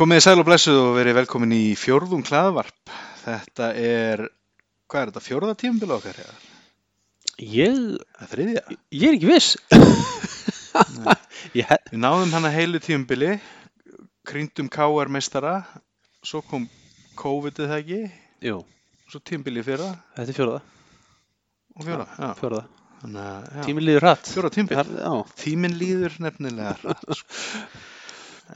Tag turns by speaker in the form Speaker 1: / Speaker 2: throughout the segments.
Speaker 1: komið þið sæl og blessuð og verið velkomin í fjórðum hlaðvarp. Þetta er, hvað er þetta, fjórða tímabil okkar? eða?
Speaker 2: Ég,
Speaker 1: Það er þriðja.
Speaker 2: ég er ekki viss. ég,
Speaker 1: Við náðum hana heilu tímabili, krýndum KR meistara, svo kom COVID-ið það ekki,
Speaker 2: jú,
Speaker 1: svo tímabili fyrra
Speaker 2: þetta er fjóraða.
Speaker 1: og fjóra. Já.
Speaker 2: Fjóraða.
Speaker 1: Þannig að, já,
Speaker 2: Tíminn líður hratt.
Speaker 1: fjóra tímabil.
Speaker 2: Já,
Speaker 1: Tíminn líður nefnilega hratt. sko.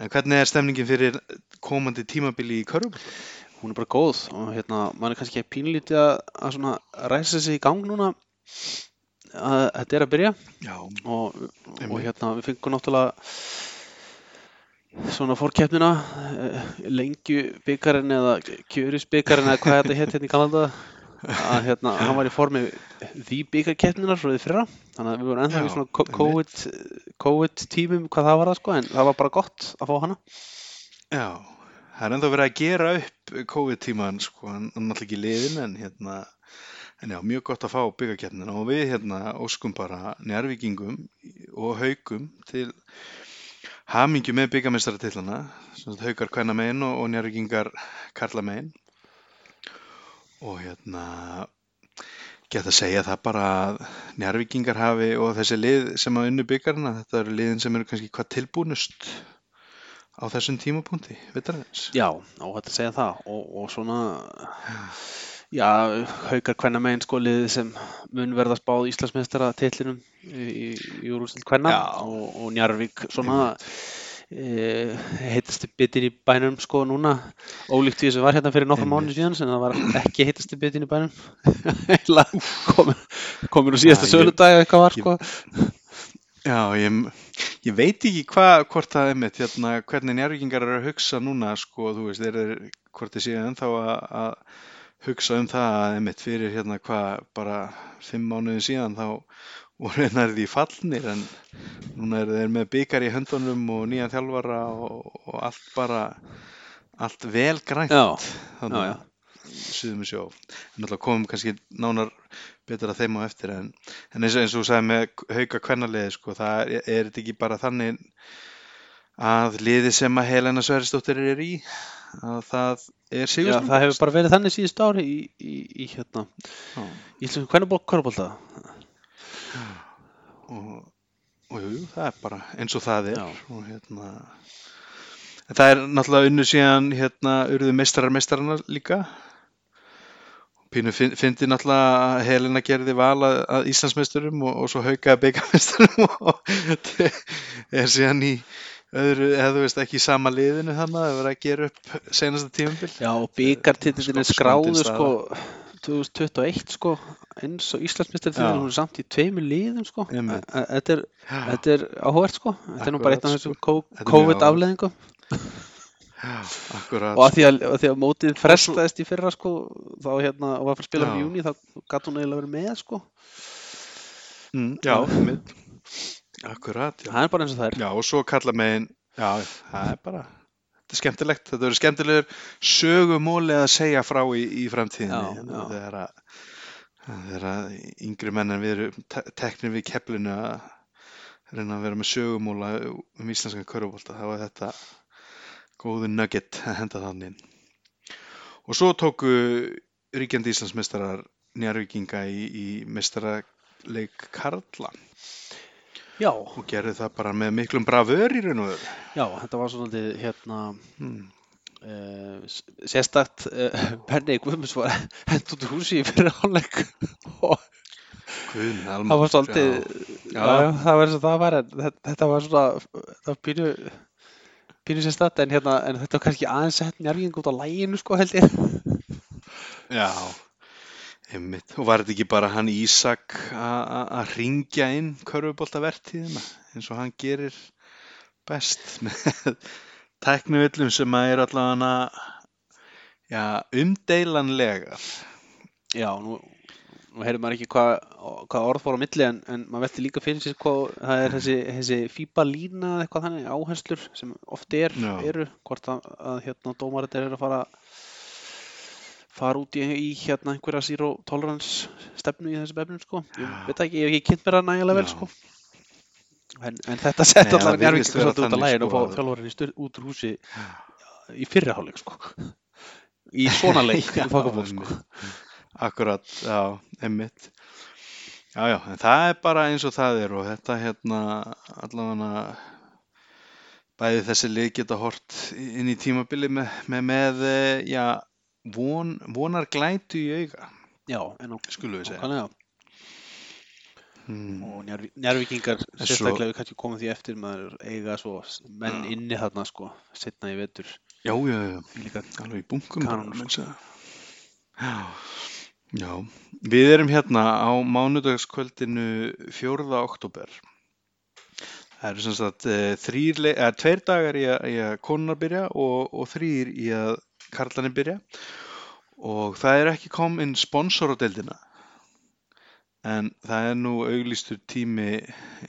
Speaker 1: En hvernig er stemningin fyrir komandi tímabili í körfum?
Speaker 2: hún er bara góð og hérna, mann er kannski pínlítið að, að svona ræsa sig í gang núna. Að þetta er að byrja.
Speaker 1: Já,
Speaker 2: og, og hérna við fengum náttúrulega svona fórkeppnina eh, lengju byggarinn eða kjöris byggarinn eða hvað þetta hétt hérna í Galanda að hérna, hann var í formi því byggarkeppninar frá því fyrra. Þannig að við vorum ennþá í svona. COVID, COVID tímum hvað það var það sko en það var bara gott að fá hana.
Speaker 1: Já, það er ennþá verið að gera upp COVID-tíman, sko, hann er náttúrulega ekki liðin, en hérna, en já, mjög gott að fá byggakeppnina og við hérna óskum bara njárvíkingum og haugum til hamingju með sagt haugar kvenna megin og, og njárvíkingar karla megin og hérna, geta að segja það bara að njárvíkingar hafi og þessi lið sem að unnu byggarna, þetta eru liðin sem eru kannski hvað tilbúnust á þessum tímapunkti, veitarins?
Speaker 2: Já, óhætt að segja það og, og svona já, haukar kvenna megin sko liðið sem mun verða spáð Íslandsmeistara titlinum í, í, í úrústild kvenna
Speaker 1: Já.
Speaker 2: og, og Njarvík svona e, heitasti bitin í bænum sko núna? Ólíkt því sem var hérna fyrir
Speaker 1: Einmitt.
Speaker 2: mánu síðan sem það var ekki heitasti bitin í bænum. Komin, á síðasta söludag eða eitthvað var sko.
Speaker 1: Já, ég, ég veit ekki hvað, hvort það er mitt, hérna, hvernig njárvíkingar eru að hugsa núna, sko, þú veist, þeir eru, hvort þið séu ennþá að, að hugsa um það að einmitt fyrir hérna hvað, bara fimm mánuðin síðan þá voru hennar því fallnir en núna eru þeir með byggar í höndunum og nýjan þjálfara og, og allt bara, allt vel grænt
Speaker 2: Já,
Speaker 1: þannig
Speaker 2: já,
Speaker 1: að suðum við sjó. Náttúrulega komum kannski nánar betur að þeim á eftir en, en eins, og- eins og sagði með hauka kvennaliði sko, það er, er þetta ekki bara þannig að liði sem að Helena Sverrisdóttir er í að það er
Speaker 2: já,
Speaker 1: Sigurström
Speaker 2: það hefur bara verið þannig síðust ári í, í, í hérna Íslandsku kvennabók korfbólta
Speaker 1: og, og jú, það er bara eins og það er og hérna en það er náttúrulega unnu síðan hérna urðu meistarar meistarana líka. Pínu fyn- fyndi náttúrulega að Helena gerði val að, að Íslandsmeisturum og, og svo haukaði byggameisturum og er síðan í öðru, eða þú veist ekki í sama liðinu þannig að það verið að gera upp senasta tímabil.
Speaker 2: Já, og skráður
Speaker 1: staða.
Speaker 2: sko 2021 sko eins og Íslandsmeistar
Speaker 1: Já.
Speaker 2: þegar hún er samt í tveimur liðum sko. Þetta er, þetta er áhvert sko. Þetta er nú bara einn af þessum
Speaker 1: sko.
Speaker 2: COVID afleðingum og að því að, að því að mótið frestaðist í fyrra sko þá hérna og var fyrir að spila um júni þá gatt hún eiginlega verið með sko.
Speaker 1: Mm, já, einmitt. akkurat já.
Speaker 2: Það er bara eins og það er.
Speaker 1: Já, og svo kalla megin, já, það er bara, þetta er skemmtilegt, þetta verður skemmtilegur sögumóli að segja frá í, í framtíðinni, hérna, þegar að, að yngri menn en við erum te- teknir við keflinu að reyna að vera með sögumóla um íslenskan körfubólta, þá er þetta góðu nugget að henda þannig. Og svo tóku ríkjandi Íslandsmeistarar njárvíkinga í, í meistaraleik Karla
Speaker 2: Já,
Speaker 1: og gerðu það bara með miklum bravör í raun og veru.
Speaker 2: já, þetta var svona litið, hérna
Speaker 1: Hmm.
Speaker 2: uh, sérstakt uh, Benni Guðmunds var hent út úr húsi í fyrir hálfleik. Og það var svolítið já, já, það var eins og það var en þetta, þetta var svona það var pínu pínu sérstakt en hérna en þetta var kannski aðeins sett njárging út á læginu sko held ég.
Speaker 1: Já, einmitt. Og var þetta ekki bara hann Ísak að ringja inn körfuboltavertíðina eins og hann gerir best með tæknivillum sem að er allavega umdeilanlegar.
Speaker 2: já, nú, nú heyrðum maður ekki hvað hvað orð fór á milli en, en maður velti líka fyrir sér hvað það er þessi, þessi fíba lína eða eitthvað þannig áherslur sem oft er, eru hvort að, að hérna dómarit er að fara fara út í, í hérna einhverja zero tolerance stefnu í þessu befnum sko ég
Speaker 1: Já.
Speaker 2: veit ekki, ég hef ekki kynnt mér það nægilega vel
Speaker 1: Já.
Speaker 2: sko en, en þetta sett
Speaker 1: Nei,
Speaker 2: allar
Speaker 1: það virðist
Speaker 2: njárvíkingar
Speaker 1: vera
Speaker 2: út á
Speaker 1: þannig,
Speaker 2: lægin og
Speaker 1: sko,
Speaker 2: fá
Speaker 1: að-
Speaker 2: þjálfarinn í styr, út úr húsi í fyrri hálfleik sko. Í svona leik í Fokafók sko.
Speaker 1: einmitt. Akkurat, já, einmitt. Já, já, en það er bara eins og það er og þetta hérna allavega bæði þessi lið geta hort inn í tímabili með, með, með eh, já, von, vonar glætu í auga,
Speaker 2: Já,
Speaker 1: skulum við segja. Hmm.
Speaker 2: og
Speaker 1: svo-
Speaker 2: sérstaklega við kannski komum því eftir maður eiga svo menn
Speaker 1: Já.
Speaker 2: inni þarna sko setna í vetur
Speaker 1: Já, já, já, alveg í bunkum menn segja. Já, já, við erum hérna á mánudagskvöldinu 4. oktober. Það eru sem sagt eh, þrír, le- eða, tveir dagar í að, í að konunar byrja og, og þrýr í að karlanir byrja. Og það er ekki komin sponsor á deildina. En það er nú auglýstur tími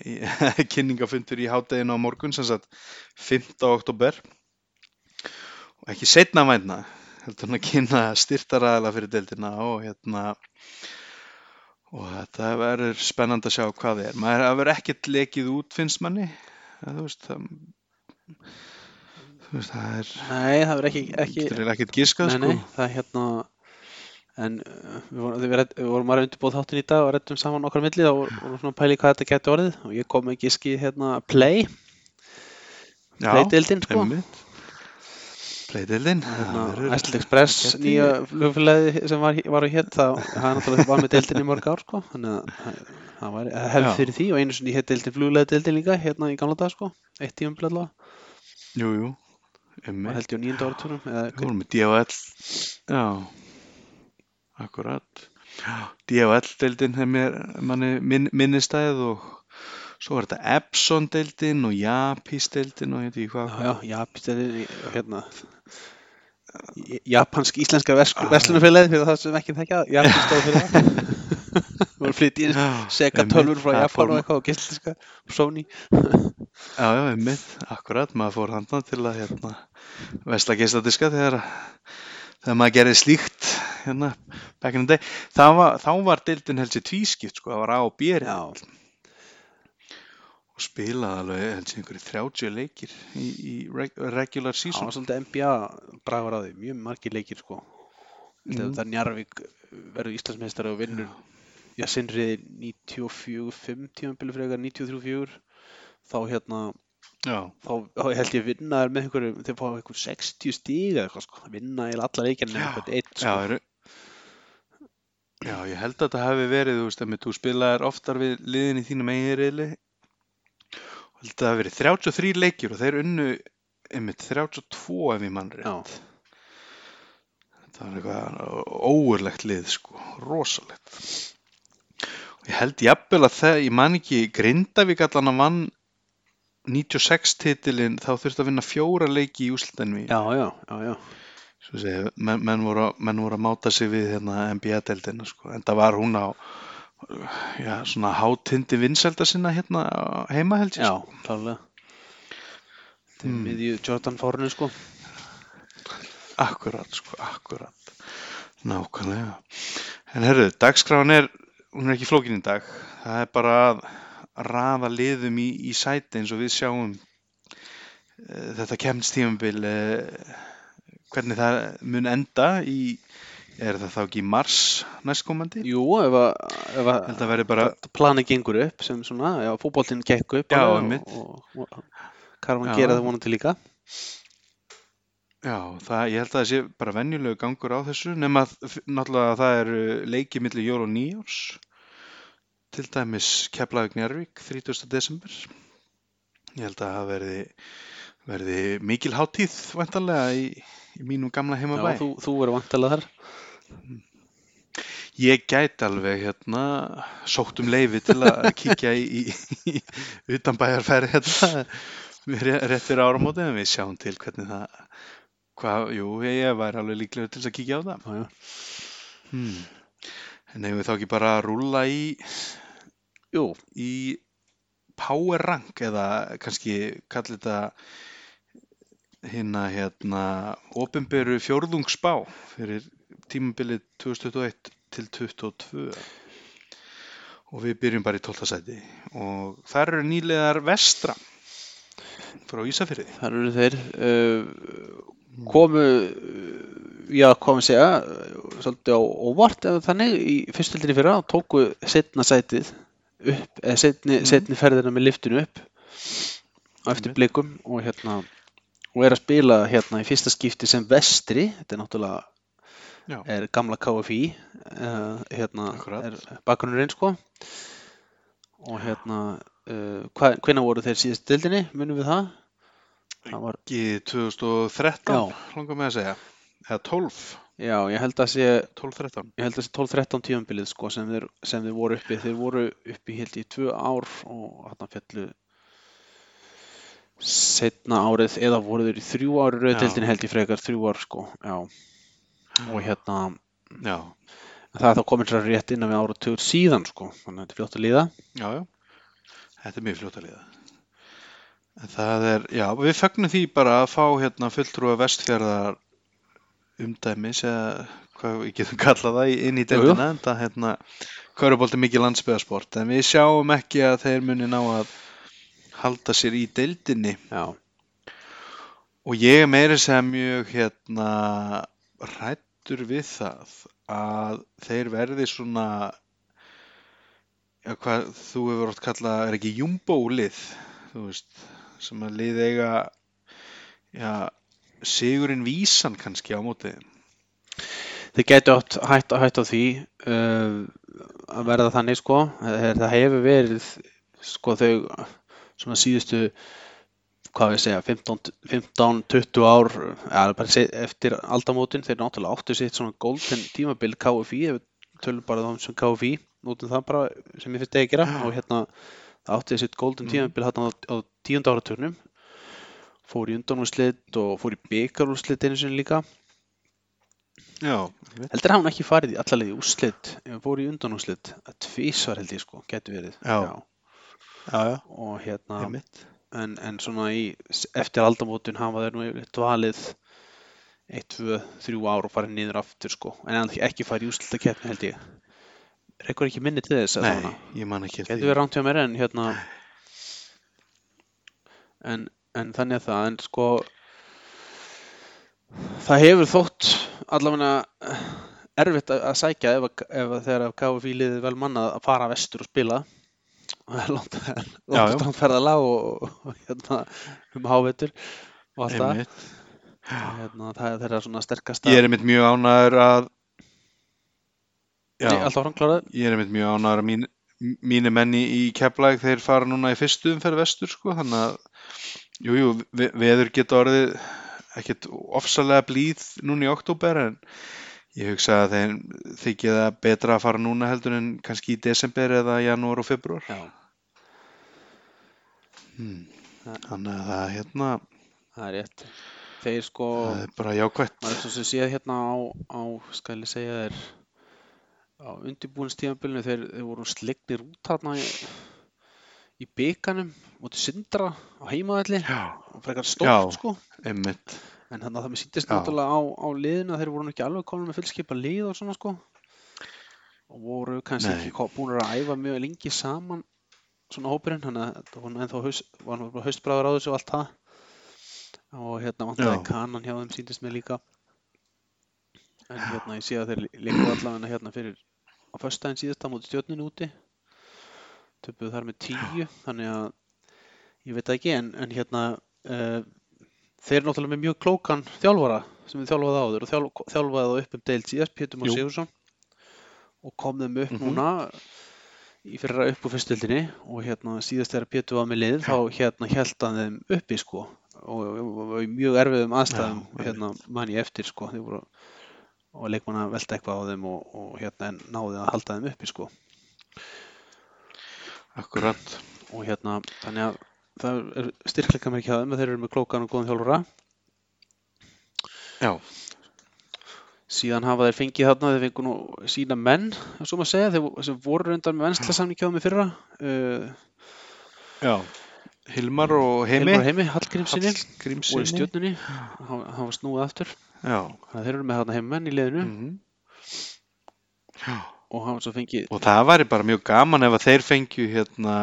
Speaker 1: kynningafundur í hádeginu á morgun sem sagt 5. oktober og ekki setna vænna heldur hann að kynna styrtaræðala fyrir deildina og hérna og þetta verður spennandi að sjá hvað það er. Maður hafa ekkert lekið út finnst manni. Ja, þú veist það veist það er
Speaker 2: Nei, það verður ekki, ekki
Speaker 1: getur eiginlega ekkert giskað
Speaker 2: nei,
Speaker 1: sko.
Speaker 2: nei, það er hérna en uh, við vorum, við, redd, við vorum að undirbúð þáttin í dag og reddum saman okkar á milli og vorum svona að pæli hvað þetta geti orðið og ég kom með giski hérna Play.
Speaker 1: Já,
Speaker 2: Play-deildin sko.
Speaker 1: einmitt. Playdeildin
Speaker 2: hérna, Æsland Express nýja flugfélagi sem var, var hér það, það er náttúrulega var með deildin í mörg ár sko. Þannig að það- það var hefð fyrir því og einu sinni hér deildin fluglega deildin líka hérna í gamla dag sko. Eitt tíum blæðla
Speaker 1: Jú, einmitt.
Speaker 2: Held ég á nýjönda áratúrum eða
Speaker 1: Við vorum með DHL Já, akkurat. DHL-deildin er mér minn, minnistæð og svo er þetta Epson-deildin og Japis-deildin og hérna í hvað.
Speaker 2: Já, já, Japanstæði, hérna, japansk íslenska
Speaker 1: Ah,
Speaker 2: verslunarfélagi fyrir það sem ekki þekka, Japan stóð fyrir það. Við vorum flytið inn
Speaker 1: Já,
Speaker 2: Sega
Speaker 1: einmitt,
Speaker 2: tölvur frá Japan og eitthvað og gísliska Sony.
Speaker 1: Já, já, einmitt, akkurat, maður fór handan til að hérna, vesla geisladiska þegar, þegar maður gerði slíkt hérna, back in the day. Þá var, var deildin helst í tvískipt, sko, það var A og B
Speaker 2: Já,
Speaker 1: og spilaði alveg helst einhverju 30 leikir í, í reg regular
Speaker 2: það
Speaker 1: season.
Speaker 2: var svolítið NBA bragur á því, mjög margir leikir sko.
Speaker 1: Mm.
Speaker 2: Það Njarvík verður Íslandsmeistari og vinnur, já, sinnriði 94-5 tímabili frekar, 93-4, þá hérna,
Speaker 1: Já,
Speaker 2: þá, þá held ég vinnaður með einhverju, þeir fá einhver 60 stíg eða eitthvað sko, vinna í alla leikina
Speaker 1: Já,
Speaker 2: með einhvern eitt
Speaker 1: já,
Speaker 2: sko.
Speaker 1: eru, já, ég held að þetta hafi verið, þú veist, þú spilaðir oftar við liðin í þínum eigin reyli og held að það hafi verið 33 leikir og þeir unnu einmitt 32 ef ég mann rétt. Það var eitthvað óurlegt lið, sko, rosalegt. Og ég held jafnvel að það, ég man ekki, Grindavík allan að vann 96 titilinn, þá þurfti að vinna fjóra leiki í úslitinni.
Speaker 2: Já, já, já, já.
Speaker 1: Segi, menn, menn, voru, menn voru að máta sig við hérna NBA-deldina, sko. En það var hún á, já, svona hátindi vinsælda sinna hérna heima held ég,
Speaker 2: Já,
Speaker 1: sko.
Speaker 2: klálega. Þetta er
Speaker 1: Hmm.
Speaker 2: miðju Jordan Fórnu, sko.
Speaker 1: Akkurat, sko, akkurat. Nákvæmlega. En herru, dagskráin er, hún er ekki flókin í dag. Það er bara að raða liðum í, í sæti eins og við sjáum uh, þetta kemstífambil, uh, hvernig það mun enda í, er það þá ekki í mars næstkomandi?
Speaker 2: Jú, ef að, ef að
Speaker 1: bara,
Speaker 2: planið gengur upp sem svona, já, fótboltinn gekk upp
Speaker 1: Já, einmitt.
Speaker 2: og, og, og Karvan
Speaker 1: Já.
Speaker 2: gera það vonandi líka.
Speaker 1: já, það, ég held að það sé bara venjulegu gangur á þessu, nema að náttúrulega að það eru leiki milli jól og nýjárs, til dæmis Keflavík Njarvík, 30. desember. Ég held að það verði, verði mikil hátíð vantarlega í, í mínum gamla
Speaker 2: Já,
Speaker 1: heimabæ.
Speaker 2: þú, þú verður vantilega þar.
Speaker 1: Ég gæti alveg hérna sótt um leifi til að kíkja í, í, í utanbæjarfæri hérna ré- rétt fyrir áramóti en við sjáum til hvernig það hvað, jú, ég væri alveg líklega til að kíkja á það. Hmm. en hefur þá ekki bara að rúlla í
Speaker 2: Jú,
Speaker 1: í power rank eða kannski kalli þetta hérna hérna opinberu fjórðungsspá fyrir tímabilið 2021 til 2022 og við byrjum bara í 12. sæti og þar eru nýlegar vestra frá Ísafirði
Speaker 2: þar eru þeir uh, komu uh, já, komum segja uh, svolítið á óvart eða þannig í fyrstöldinni fyrra og tóku setna sætið upp, eða setni,
Speaker 1: Mm.
Speaker 2: setni ferðina með liftinu upp á eftir
Speaker 1: Einmitt.
Speaker 2: blikum og hérna og er að spila hérna í fyrsta skipti sem vestri, þetta er náttúrulega
Speaker 1: Já.
Speaker 2: er gamla KFI uh, hérna
Speaker 1: Akkurat.
Speaker 2: er bakgrunnurinn sko og hérna uh, hva, hvenær voru þeir síðast dildinni, munum við það? Það var,
Speaker 1: Ekki 2013,
Speaker 2: Já.
Speaker 1: langar með að segja. Eða 12,
Speaker 2: já, ég held að sé
Speaker 1: 12-13.
Speaker 2: ég held að þessi 12-13 tímabilið sko, sem, þeir, sem þeir voru uppi þeir voru uppi held í tvö ár og hann fjallu setna árið eða voru þeir í þrjú ári
Speaker 1: Já.
Speaker 2: rauðdeildin held ég frekar þrjú ár sko já. Og hérna
Speaker 1: Já,
Speaker 2: það er þá komin sér rétt innan við ára tögur síðan sko þannig að þetta er fljótt að líða
Speaker 1: já, já. Þetta er mjög fljótt að liða. En það er, já, við fögnum því bara að fá hérna fulltrúa vestfjörðar umdæmis eða hvað við getum kallað það inn í deildina en það hérna Körubolti mikið landsbyðasport en við sjáum ekki að þeir muni ná að halda sér í deildinni
Speaker 2: já,
Speaker 1: og ég er meira sem mjög hérna hrættur við það að þeir verði svona já, hvað þú hefur oft kallað er ekki jumbo lið þú veist, sem að lið eiga já, sigurinn vísan kannski á móti þeim.
Speaker 2: þeir átt hætt, hætt á því uh, að verða þannig sko það hefur verið sko þau svona síðustu hvað við segja 15-20 ár ja, eftir aldamótin þeir náttúrulega áttu sitt svona golden tímabil KFI ef við tölum bara þá sem KFI notum það bara sem ég finnst að gera
Speaker 1: Já.
Speaker 2: og hérna átti sitt golden
Speaker 1: Mhm.
Speaker 2: tímabil hérna á, á tíunda áraturnum fór í undanúrslit og fór í byggarúrslit einu sinni líka
Speaker 1: já,
Speaker 2: heldur hann ekki farið í allalegið í úrslit ef hann fór í undanúrslit að tvísvar held ég sko, getur verið
Speaker 1: Já. já, já,
Speaker 2: og hérna en, en svona í, eftir aldamótin hafa þeir nú dvalið 1, 2, 3 ár og farið niður aftur sko, en ekki farið í úrslitakeppni held ég. Rekur ekki minni til þess
Speaker 1: nei,
Speaker 2: allavega.
Speaker 1: ég man ekki
Speaker 2: Getur við rámt hjá mér en hérna en, en þannig að það. En sko það hefur þótt allavega erfitt að, að sækja ef, að- ef að þegar að KFI liðið vel mannað að fara vestur og spila langt, strandferðalag og, og hérna um hávetur og allt það. Hérna, það er þeirra svona sterkasta
Speaker 1: ég er einmitt mjög ánæður að já,
Speaker 2: Nei,
Speaker 1: Ég er einmitt mjög ánægður að mín, mínu menni í Keflæk þeir fara núna í fyrstu umferð vestur sko, þannig að jú, jú, ve veður geta orðið ekkert ofsalega blíð núna í oktober en ég hugsa að þeim þykja það betra að fara núna heldur en kannski í desember eða janúar og februar.
Speaker 2: Já,
Speaker 1: Hmm.
Speaker 2: Það-
Speaker 1: Þannig að það, hérna,
Speaker 2: það er rétt Þeir sko
Speaker 1: það er bara jákvætt.
Speaker 2: maður er svo sem séð hérna á, á skal ég segja þér á undirbúinstíðanbylnu þeir, þeir voru slegnir út þarna í, í bygganum mútið sindra á heimaðalli
Speaker 1: Já,
Speaker 2: og frekar
Speaker 1: Já.
Speaker 2: stórt sko
Speaker 1: einmitt.
Speaker 2: En þannig að það með síndist
Speaker 1: Já.
Speaker 2: náttúrulega á, á liðinu að þeir voru ekki alveg komin með fullskipa lið og svona sko og voru kannski
Speaker 1: Nei.
Speaker 2: ekki búin að æfa mjög lengi saman svona hópurinn þannig að það var ennþá haust, var haustbræður á þessu og allt það og hérna vantaði
Speaker 1: Já.
Speaker 2: kanan hjá þeim síndist mér líka en hérna ég sé að þeir leikur allavega hérna fyrir á föstudaginn síðasta mútið stjórninu úti töpuðu þar með tíu þannig að ég veit ekki en, en hérna uh, þeir eru náttúrulega með mjög klókan þjálfara sem við þjálfaði áður og þjálf, þjálfaði það upp um deild síðast Pétur Már. Sigursson og kom þeim upp
Speaker 1: Mhm.
Speaker 2: núna í fyrra upp úr fyrstöldinni og hérna síðast þegar Pétur var með lið þá hérna held hann þeim uppi sko og, og í mjög erfiðum aðstæðum
Speaker 1: Já,
Speaker 2: hérna man ég eftir sko voru og leikmann að velta eitthvað á þeim og, og hérna náði að halda þeim uppi sko
Speaker 1: Akkurat.
Speaker 2: og hérna þannig að það er styrkleika mér ekki að þeim að þeir eru með klókan og góðan þjálfara.
Speaker 1: Já,
Speaker 2: síðan hafa þeir fengið þarna þeir fengu nú sína menn svo maður segja, þeir sem voru reyndar með venslasamning hjá þeim í fyrra uh,
Speaker 1: já. Hilmar og Heimi.
Speaker 2: Hilmar Heimi, Hallgrímsinni voru í stjórnunni hann hann var snúið aftur. Að þeir eru með þarna heimmenn í liðinu.
Speaker 1: Mm Já.
Speaker 2: og fengið
Speaker 1: Og það væri bara mjög gaman ef að þeir fengju hérna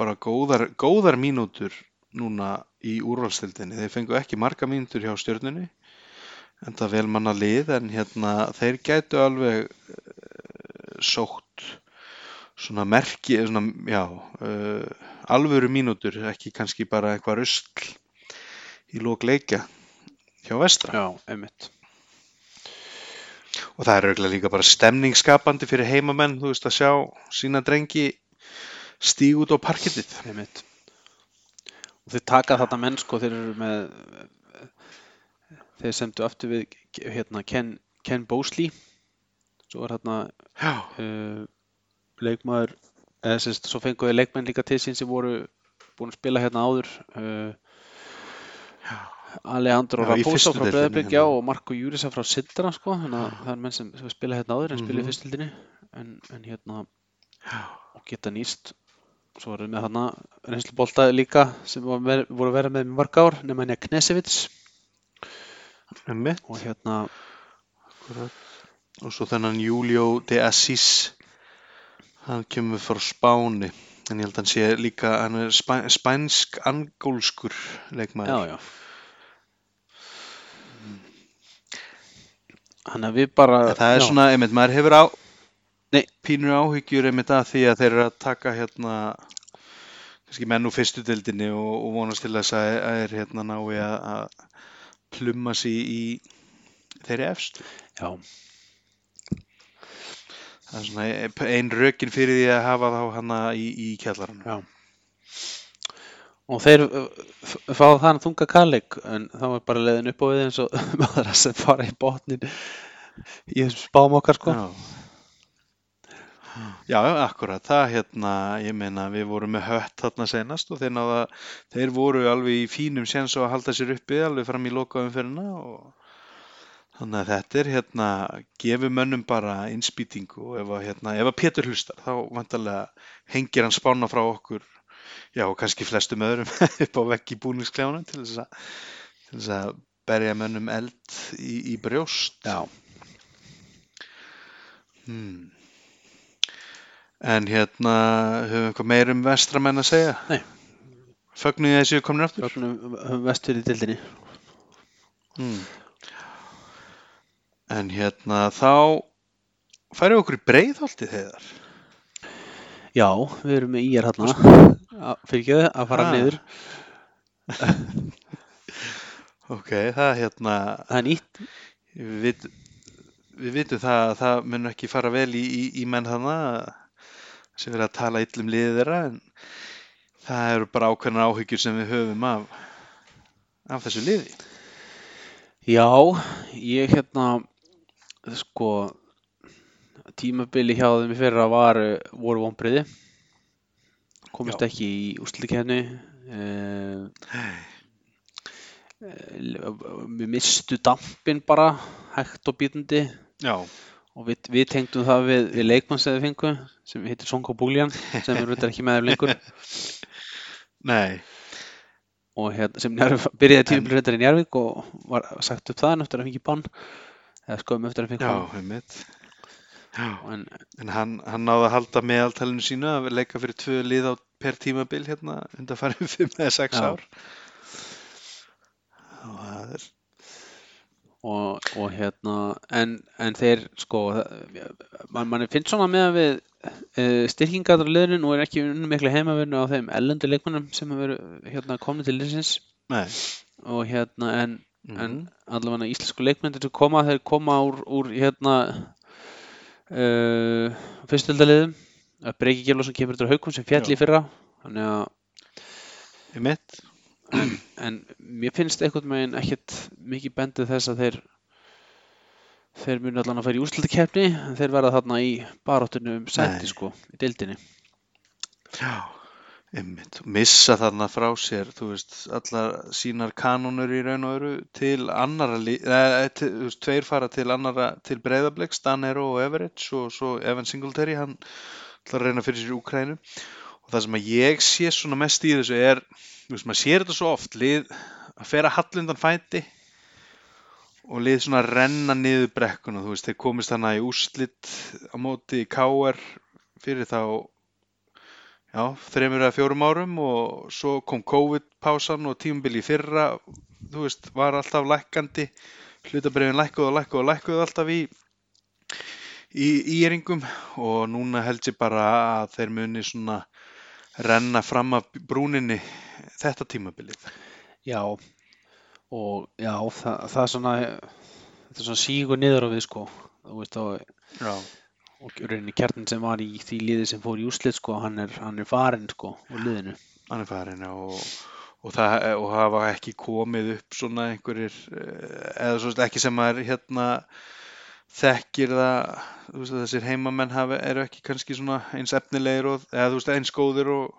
Speaker 1: bara góðar, góðar mínútur núna í úrvalstildinni. Þeir fengu ekki marga mínútur hjá stjörnunni enda vel manna lið en hérna þeir gætu alveg uh, sótt svona merki, svona, já, uh, alvöru mínútur, ekki kannski bara eitthvað rusl í lók leikja hjá vestra.
Speaker 2: Já, einmitt.
Speaker 1: Og það er auðvitað líka bara stemningsskapandi fyrir heimamenn, þú veist, að sjá sína drengi stíg út á parkettið.
Speaker 2: Og þeir taka þetta menn sko, þeir eru með þeir semdu aftur við hérna Ken, Ken Bosley. Svo er hérna uh, leikmaður eða sérst, svo fenguðu leikmenn líka til sín sem voru búin að spila hérna áður uh, Alejandro
Speaker 1: fyrstu
Speaker 2: frá Breiðablík
Speaker 1: hérna.
Speaker 2: og Marco Júrisa frá Sindra sko, þannig að það er menn sem, sem spila hérna áður en spila í
Speaker 1: Mhm.
Speaker 2: fyrstildinni en, en hérna og geta nýst svo erum við hérna reynslubolta líka sem voru, voru að vera með mörg ár nema henni að Knesevits og hérna.
Speaker 1: Og svo þennan Julio de Assis, hann kemur frá Spáni, en ég held að hann sé líka, hann er spæ, spænsk-angólskur
Speaker 2: já. Þannig að við bara
Speaker 1: En það er
Speaker 2: já,
Speaker 1: svona, einmitt, maður hefur á,
Speaker 2: Nei.
Speaker 1: pínur áhyggjur einmitt að því að þeir eru að taka hérna, kannski menn úr fyrstu dildinni og, og vonast til þess að, að er hérna nái að, að plumma sig í þeirri efstu.
Speaker 2: já,
Speaker 1: Það er svona ein rökin fyrir því að hafa þá hana í, í kjallaranum.
Speaker 2: já og þeir uh, f- fá þann þunga kallik en þá er bara leiðin upp á við eins og maður sem fara í botnin í spám okkar sko
Speaker 1: Já. Já, akkurat, það hérna, ég meina við vorum með hött þarna senast og þeir, náða, þeir voru alveg í fínum séns og að halda sér uppi alveg fram í lokaðum fyrirna og þannig að þetta er hérna, gefur mönnum bara innspýtingu og ef að, hérna, ef að Pétur hlustar þá vantarlega hengir hann spána frá okkur, já og kannski flestum öðrum upp á vegg í búningskljánu til þess að, til þess að berja mönnum eld í, í brjóst.
Speaker 2: já,
Speaker 1: Hmm. En hérna, höfum við eitthvað meir um vestramenn að segja?
Speaker 2: Nei.
Speaker 1: Fögnuði þessi komin aftur?
Speaker 2: Fögnum vestur í dildinni
Speaker 1: Hmm. En hérna, þá færum við okkur í breiðholtið þegar.
Speaker 2: já, við erum með íjar hérna fyrir ekki að fara
Speaker 1: Ha.
Speaker 2: niður
Speaker 1: Ok, það hérna,
Speaker 2: það er nýtt
Speaker 1: við, við vitum það að það mun ekki fara vel í, í, í menn þannig sem verið að tala illum liðið þeirra en það eru bara ákveðnar áhyggjur sem við höfum af, af þessu liði.
Speaker 2: Já, ég hérna sko tímabili hjá þeim í fyrra var, voru vonbriði komist
Speaker 1: Já.
Speaker 2: ekki í úrslitkefni uh, við mistu dampin bara hægt og bítandi
Speaker 1: Já,
Speaker 2: og við, við tengdum það við, við leikmann sem við fengu sem heitir Sonko Búljan sem er reyndar ekki með þeim lengur.
Speaker 1: Nei,
Speaker 2: og hérna, sem njárf, byrjaði tímabili reyndar í Njarvík og var sagt upp það en eftir að fengi bann eða skoðum eftir að fengi
Speaker 1: já,
Speaker 2: bann. en
Speaker 1: en hann, hann náði að halda meðaltalinu sínu að leika fyrir tvö lið á per tímabil hérna undan farið sex
Speaker 2: Já.
Speaker 1: ár. Og það er,
Speaker 2: og, og hérna en, en þeir sko mann man finnst svona með að við uh, styrkingar á liðinu og er ekki unni miklu heimavinnu á þeim ellendu leikmannum sem hafa verið hérna, komið til liðsins. Og hérna en,
Speaker 1: mm,
Speaker 2: en allavega íslensku leikmennir sem koma þeir koma úr, úr hérna uh, fyrstildaliðum Breki Gjörlósson kemur til haukum sem fjall
Speaker 1: Já.
Speaker 2: í fyrra. Þannig að en, en mér finnst einhvern veginn ekkert mikið bendið þess að þeir þeir muni allan að í úrslutakefni en þeir verða þarna í baráttunum um
Speaker 1: Nei.
Speaker 2: sko, í deildinni.
Speaker 1: Já, einmitt, missa þarna frá sér, þú veist, allar sínar kanónur í raun og öru til annara, eða, til, þú veist, tveir fara til annara, til Breiðablík, Stanero og Everett og svo Evan Singletary, hann ætlar að reyna fyrir sér í Úkrænu og það sem að ég sé svona mest í þessu er, veist, maður sér þetta svo oft, lið að fera hallundan fæti og lið svona að renna niður brekkuna, þú veist, þeir komist hana í úrslit á móti KR fyrir þá já, þreymur eða fjórum árum og svo kom COVID-pásan og tímabili í fyrra, þú veist, var alltaf lækkandi hlutabrifin lækkuð og lækkuð og lækkuð alltaf í í íringum og núna held ég bara að þeir muni svona renna fram af brúninni þetta tímabilið.
Speaker 2: Já, og já, það, það er svona, þetta er svona sígur niður á við sko, þú veist, og,
Speaker 1: Já.
Speaker 2: og rauninni kjarnin sem var í því liði sem fór í úslit sko, hann er, hann er farinn sko, úr liðinu.
Speaker 1: Hann er farin og, og það og hafa ekki komið upp svona einhverjir eh, eða svo ekki sem maður hérna þekkir það þú veist, þessir heimamenn hafa, eru ekki kannski svona eins efnilegir og, eða þú veist eins góðir og,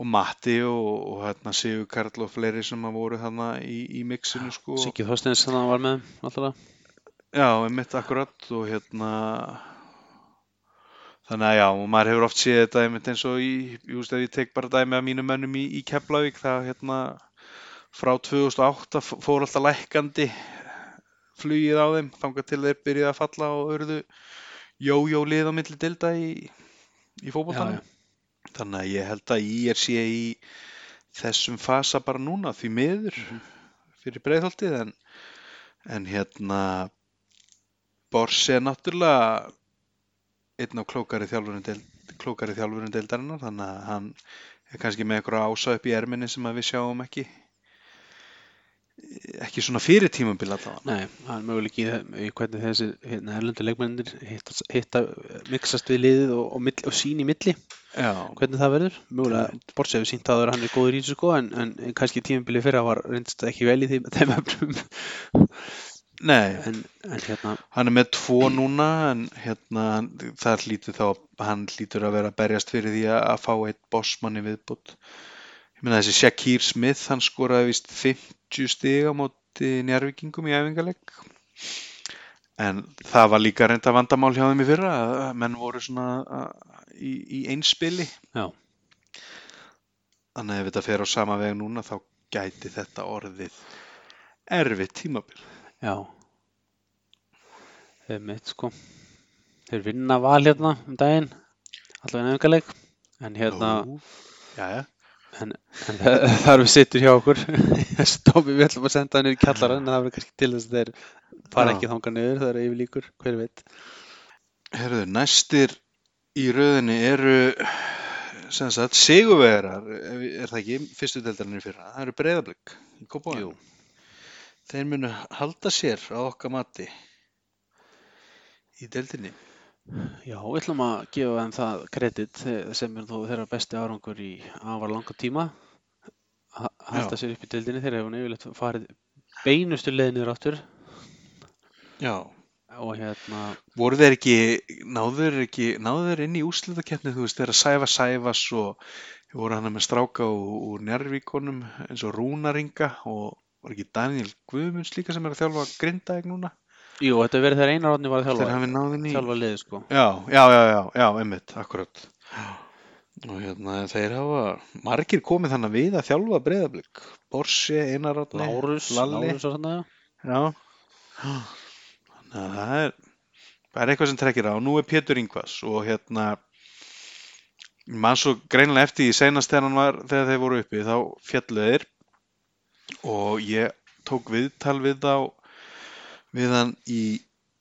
Speaker 1: og Matti og, og hérna Sigur Karl og fleiri sem að voru þarna í, í mixinu sko
Speaker 2: Siggi Þorsteins sem hann var með, alltaf.
Speaker 1: Já, einmitt akkurat og hérna þannig að já, og maður hefur oft séð þetta einmitt eins og í, ég veist ef ég tek bara dæmi af mínum mönnum í, í Keflavík það hérna frá 2008 f- fór alltaf lækkandi flugið á þeim þangað til þeir byrjuði að falla og urðu jójó lið á milli dilda í, í fótboltanum. Þannig að ég held að ég er sé í þessum fasa bara núna því miður fyrir breiðholtið en, en hérna Borsi er náttúrulega einn á klókari þjálfurinn deild, klókari þjálfurinn deildarinnar þannig að hann er kannski með eitthvað ása upp í erminni sem að við sjáum ekki ekki svona fyrir tímabil allavega.
Speaker 2: Nei, það er möguleik í, það- í hvernig þessi hérna, erlendu leikmennir hitta, hitta mixast við liðið og, og, mill, og sín í milli,
Speaker 1: Já,
Speaker 2: hvernig það verður? Mögulega, Borsi hefur sínt að hann er góður í þessu sko en, en, en kannski tímabili fyrra var reyndist ekki vel í þeim, þeim efnum.
Speaker 1: Nei,
Speaker 2: en, en hérna,
Speaker 1: hann er með tvo núna en hérna það hlýtur þá, hann hlýtur að vera að berjast fyrir því að, að fá eitt bossmann í viðbútt ég meina þessi Shakir Smith hann skoraði vist 50 stig á móti njárvíkingum í æfingaleg en það var líka reynda vandamál hjá þeim í fyrra að menn voru svona í, í einspili.
Speaker 2: Já,
Speaker 1: þannig að ef þetta fer á sama veg núna þá gæti þetta orðið erfitt tímabil.
Speaker 2: Já. Þeir mitt sko. Þeir vinna val hérna um daginn allavega en efingaleik en hérna
Speaker 1: Jú, jæja
Speaker 2: En, en það þar við sittur hjá okkur. Stómi, við ætlum að senda hann í kjallaran en það verður kannski til þess að þeir fara ekki þangað niður, það er yfir líkur, hver veit.
Speaker 1: Herðu, næstir í röðinni eru sem sagt sigurvegarar, er það ekki fyrstu deildarinni fyrra, það eru breyðablík í Kópavóðum. Þeir munu halda sér á okkar mati í deildinni.
Speaker 2: Já, við ætlum að gefa þeim það kredit sem er þó þeirra besti árangur í afar langa tíma Ha- halda sér upp í dildinni, þeir hefur nefnilegt farið beinustu leiðinir áttur
Speaker 1: Já.
Speaker 2: og hérna,
Speaker 1: Voru þeir ekki, náðu þeir ekki, náðu þeir inn í úrslitakeppni, þú veist, þeir að sæfa sæfas og voru hann með stráka úr Njárvíkonum eins og Rúnaringa og var ekki Daniel Guðmunds líka sem er að þjálfa Grindaeg núna?
Speaker 2: Jú, þetta verið þegar einar átni var að þjálfa,
Speaker 1: í...
Speaker 2: þjálfa liði sko
Speaker 1: Já, já, já, já, já, einmitt, akkurat. Og hérna, þeir hafa margir komið þannig við að þjálfa breyðablík. Borsi, Einar Átni,
Speaker 2: Lárus,
Speaker 1: Lalli.
Speaker 2: Lárus og svona
Speaker 1: Já. Þannig að það er, það er eitthvað sem trekkir á. Nú er Pétur Ingvas og hérna, mann svo greinilega eftir því seinast þegar hann var, þegar þeir voru uppi, þá fjallu þeir og ég tók viðtal við þá, við hann í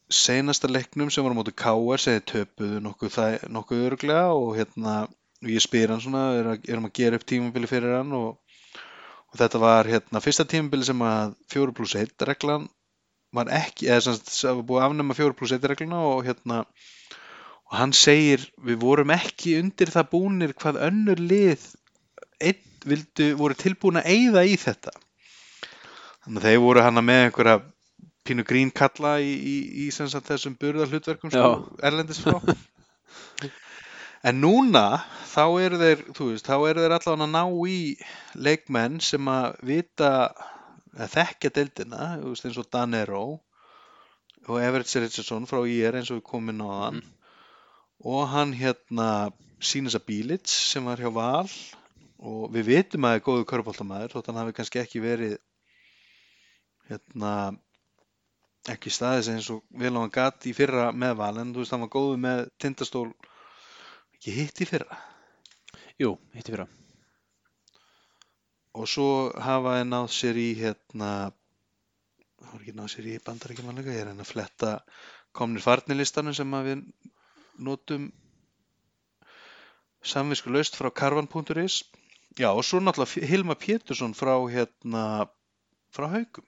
Speaker 1: seinasta leiknum sem var á móti K.R. sem þeir töpuðu nokkuð, nokkuð örglega og hérna ég spyr hann svona, er að, erum að gera upp tímabili fyrir hann og, og þetta var hérna fyrsta tímabili sem að 4 pluss 1 reglan var ekki, eða sem sagt, það var búið að afnema 4 pluss 1 regluna og hérna og hann segir við vorum ekki undir það búnir hvað önnur lið einn vildu, voru tilbúin að eyða í þetta þannig að þeir voru hana með einhverja pínu grín kalla í, í, í sagt, þessum burða hlutverkum sko, erlendis frá en núna þá eru þeir, veist, þá eru þeir allavega að ná í leikmenn sem að vita að þekkja deildina, veist, eins og Danero og Everett Richardson frá IR eins og við komum inn á hann. Og hann hérna Sínasa Bílits sem var hjá Val og við vitum að það er góðu körbóltamæður þótt hann hafi kannski ekki verið hérna ekki staðis eins og vel á hann gat í fyrra með Val en þú veist hann var góðu með tindastól. Ekki hitt í fyrra?
Speaker 2: Jú, hitti fyrra.
Speaker 1: Og svo hafa þeir náð sér í hérna það var ekki náð sér í bandaríkjumanlega, ég er enn að fletta komnir farnilistanum sem við notum samvisku laust frá karvan.is já og svo náttúrulega Hilma Pétursson frá hérna frá haugum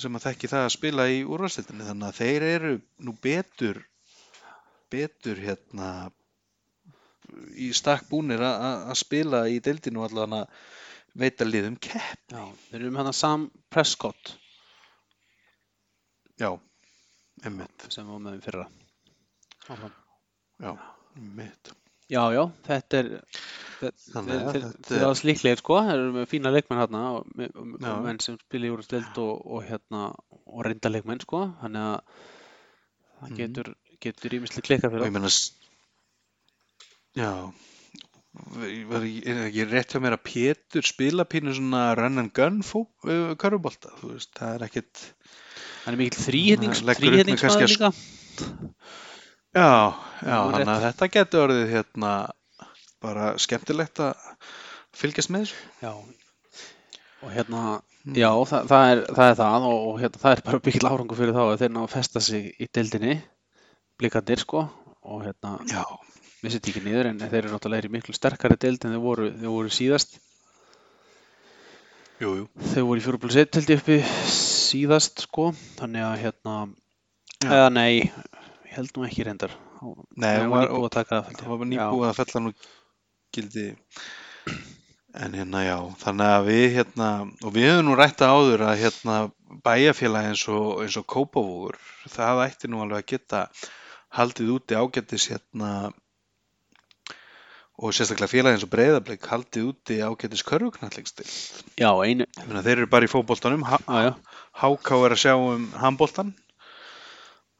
Speaker 1: sem að þekki það að spila í úrvalstildinni þannig að þeir eru nú betur betur hérna í stakk búnir að að spila í deildinu allan að veita liðum kepp.
Speaker 2: Já, þeir eru með hann Sam Prescott.
Speaker 1: Já, emmitt
Speaker 2: sem var með fyrra. Áfram.
Speaker 1: já, emmitt
Speaker 2: Já, já, þetta er
Speaker 1: Þannig að þetta
Speaker 2: eru alls líklegir sko, þeir eru með fína leikmenn hérna og, og, og menn sem spila í úrstild og, og hérna og reynda leikmenn sko, þannig að það
Speaker 1: Mhm.
Speaker 2: getur, getur ímislega klikkar
Speaker 1: og
Speaker 2: fyrir
Speaker 1: ég meina s- já. Var ég, er ekki rétt hjá mér að Pétur spila pínu svona run and gun fó, körfubolta, þú veist, það er ekkit
Speaker 2: Hann er
Speaker 1: kannski
Speaker 2: þrýhetningsmaður
Speaker 1: að
Speaker 2: líka.
Speaker 1: já, já,
Speaker 2: er
Speaker 1: þannig að þetta getur orðið hérna bara skemmtilegt að fylgjast með þessu
Speaker 2: Já, og hérna,
Speaker 1: Mm.
Speaker 2: já, það, það, er, það er það og, hérna, það er bara mikill árangur fyrir þá að þeir ná að festa sig í deildinni, blikandir sko, og hérna,
Speaker 1: já,
Speaker 2: missið ekki niður en þeir eru náttúrulega í miklu sterkari deild en þeir voru, þeir voru síðast.
Speaker 1: jú, jú
Speaker 2: Þau voru í fjórublus 1 held ég uppi síðast sko, þannig að hérna,
Speaker 1: Já.
Speaker 2: eða nei, ég held nú ekki reyndar.
Speaker 1: Nei,
Speaker 2: það var
Speaker 1: var-
Speaker 2: nýbúið að
Speaker 1: fella nú gildi. En hérna já þannig að við hérna og við höfum nú rætta áður að hérna bæjarfélagi eins og, eins og Kópavúgur það ætti nú alveg að geta haldið úti ágættis hérna og sérstaklega félagi eins og Breiðablik haldið úti ágættis körfuknallingstil
Speaker 2: Já, einu,
Speaker 1: þeir eru bara í
Speaker 2: já,
Speaker 1: HK er að sjá um handboltan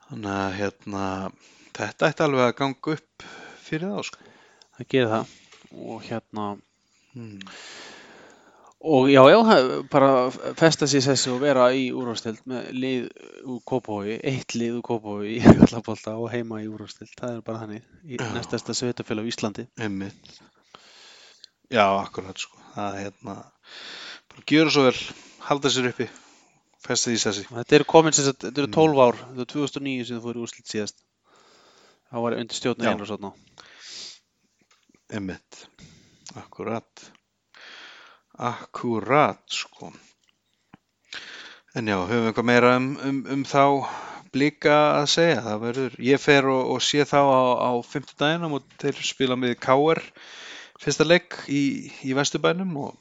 Speaker 1: þannig að hérna þetta ætti alveg að ganga upp fyrir þá sko.
Speaker 2: Það gerir það og hérna,
Speaker 1: hmm.
Speaker 2: og já, já, bara festa sér þessi og vera í úrvastild með lið úr Kópavogi, eitt lið úr Kópavogi í Kallabólta og heima í úrvastild, það er bara þannig, í næstasta sveitafélag á Íslandi.
Speaker 1: Einmitt. Já, akkurat sko. Það er hérna, bara gjöra svo vel, halda sér uppi, festa því sessi.
Speaker 2: Þetta eru komin sem sagt, þetta eru
Speaker 1: Mm.
Speaker 2: 12 ár, þetta er 2009 sem þú fóru úrslit síðast. Það var undir einu og svona.
Speaker 1: Einmitt. Akkurat. Akkurat, sko. En já, höfum við eitthvað meira um, um, um þá blika að segja. Það verður, ég fer og, og sé þá á, á fimmtudaginn og þeir spila með KR fyrsta leik í, í Vesturbænum og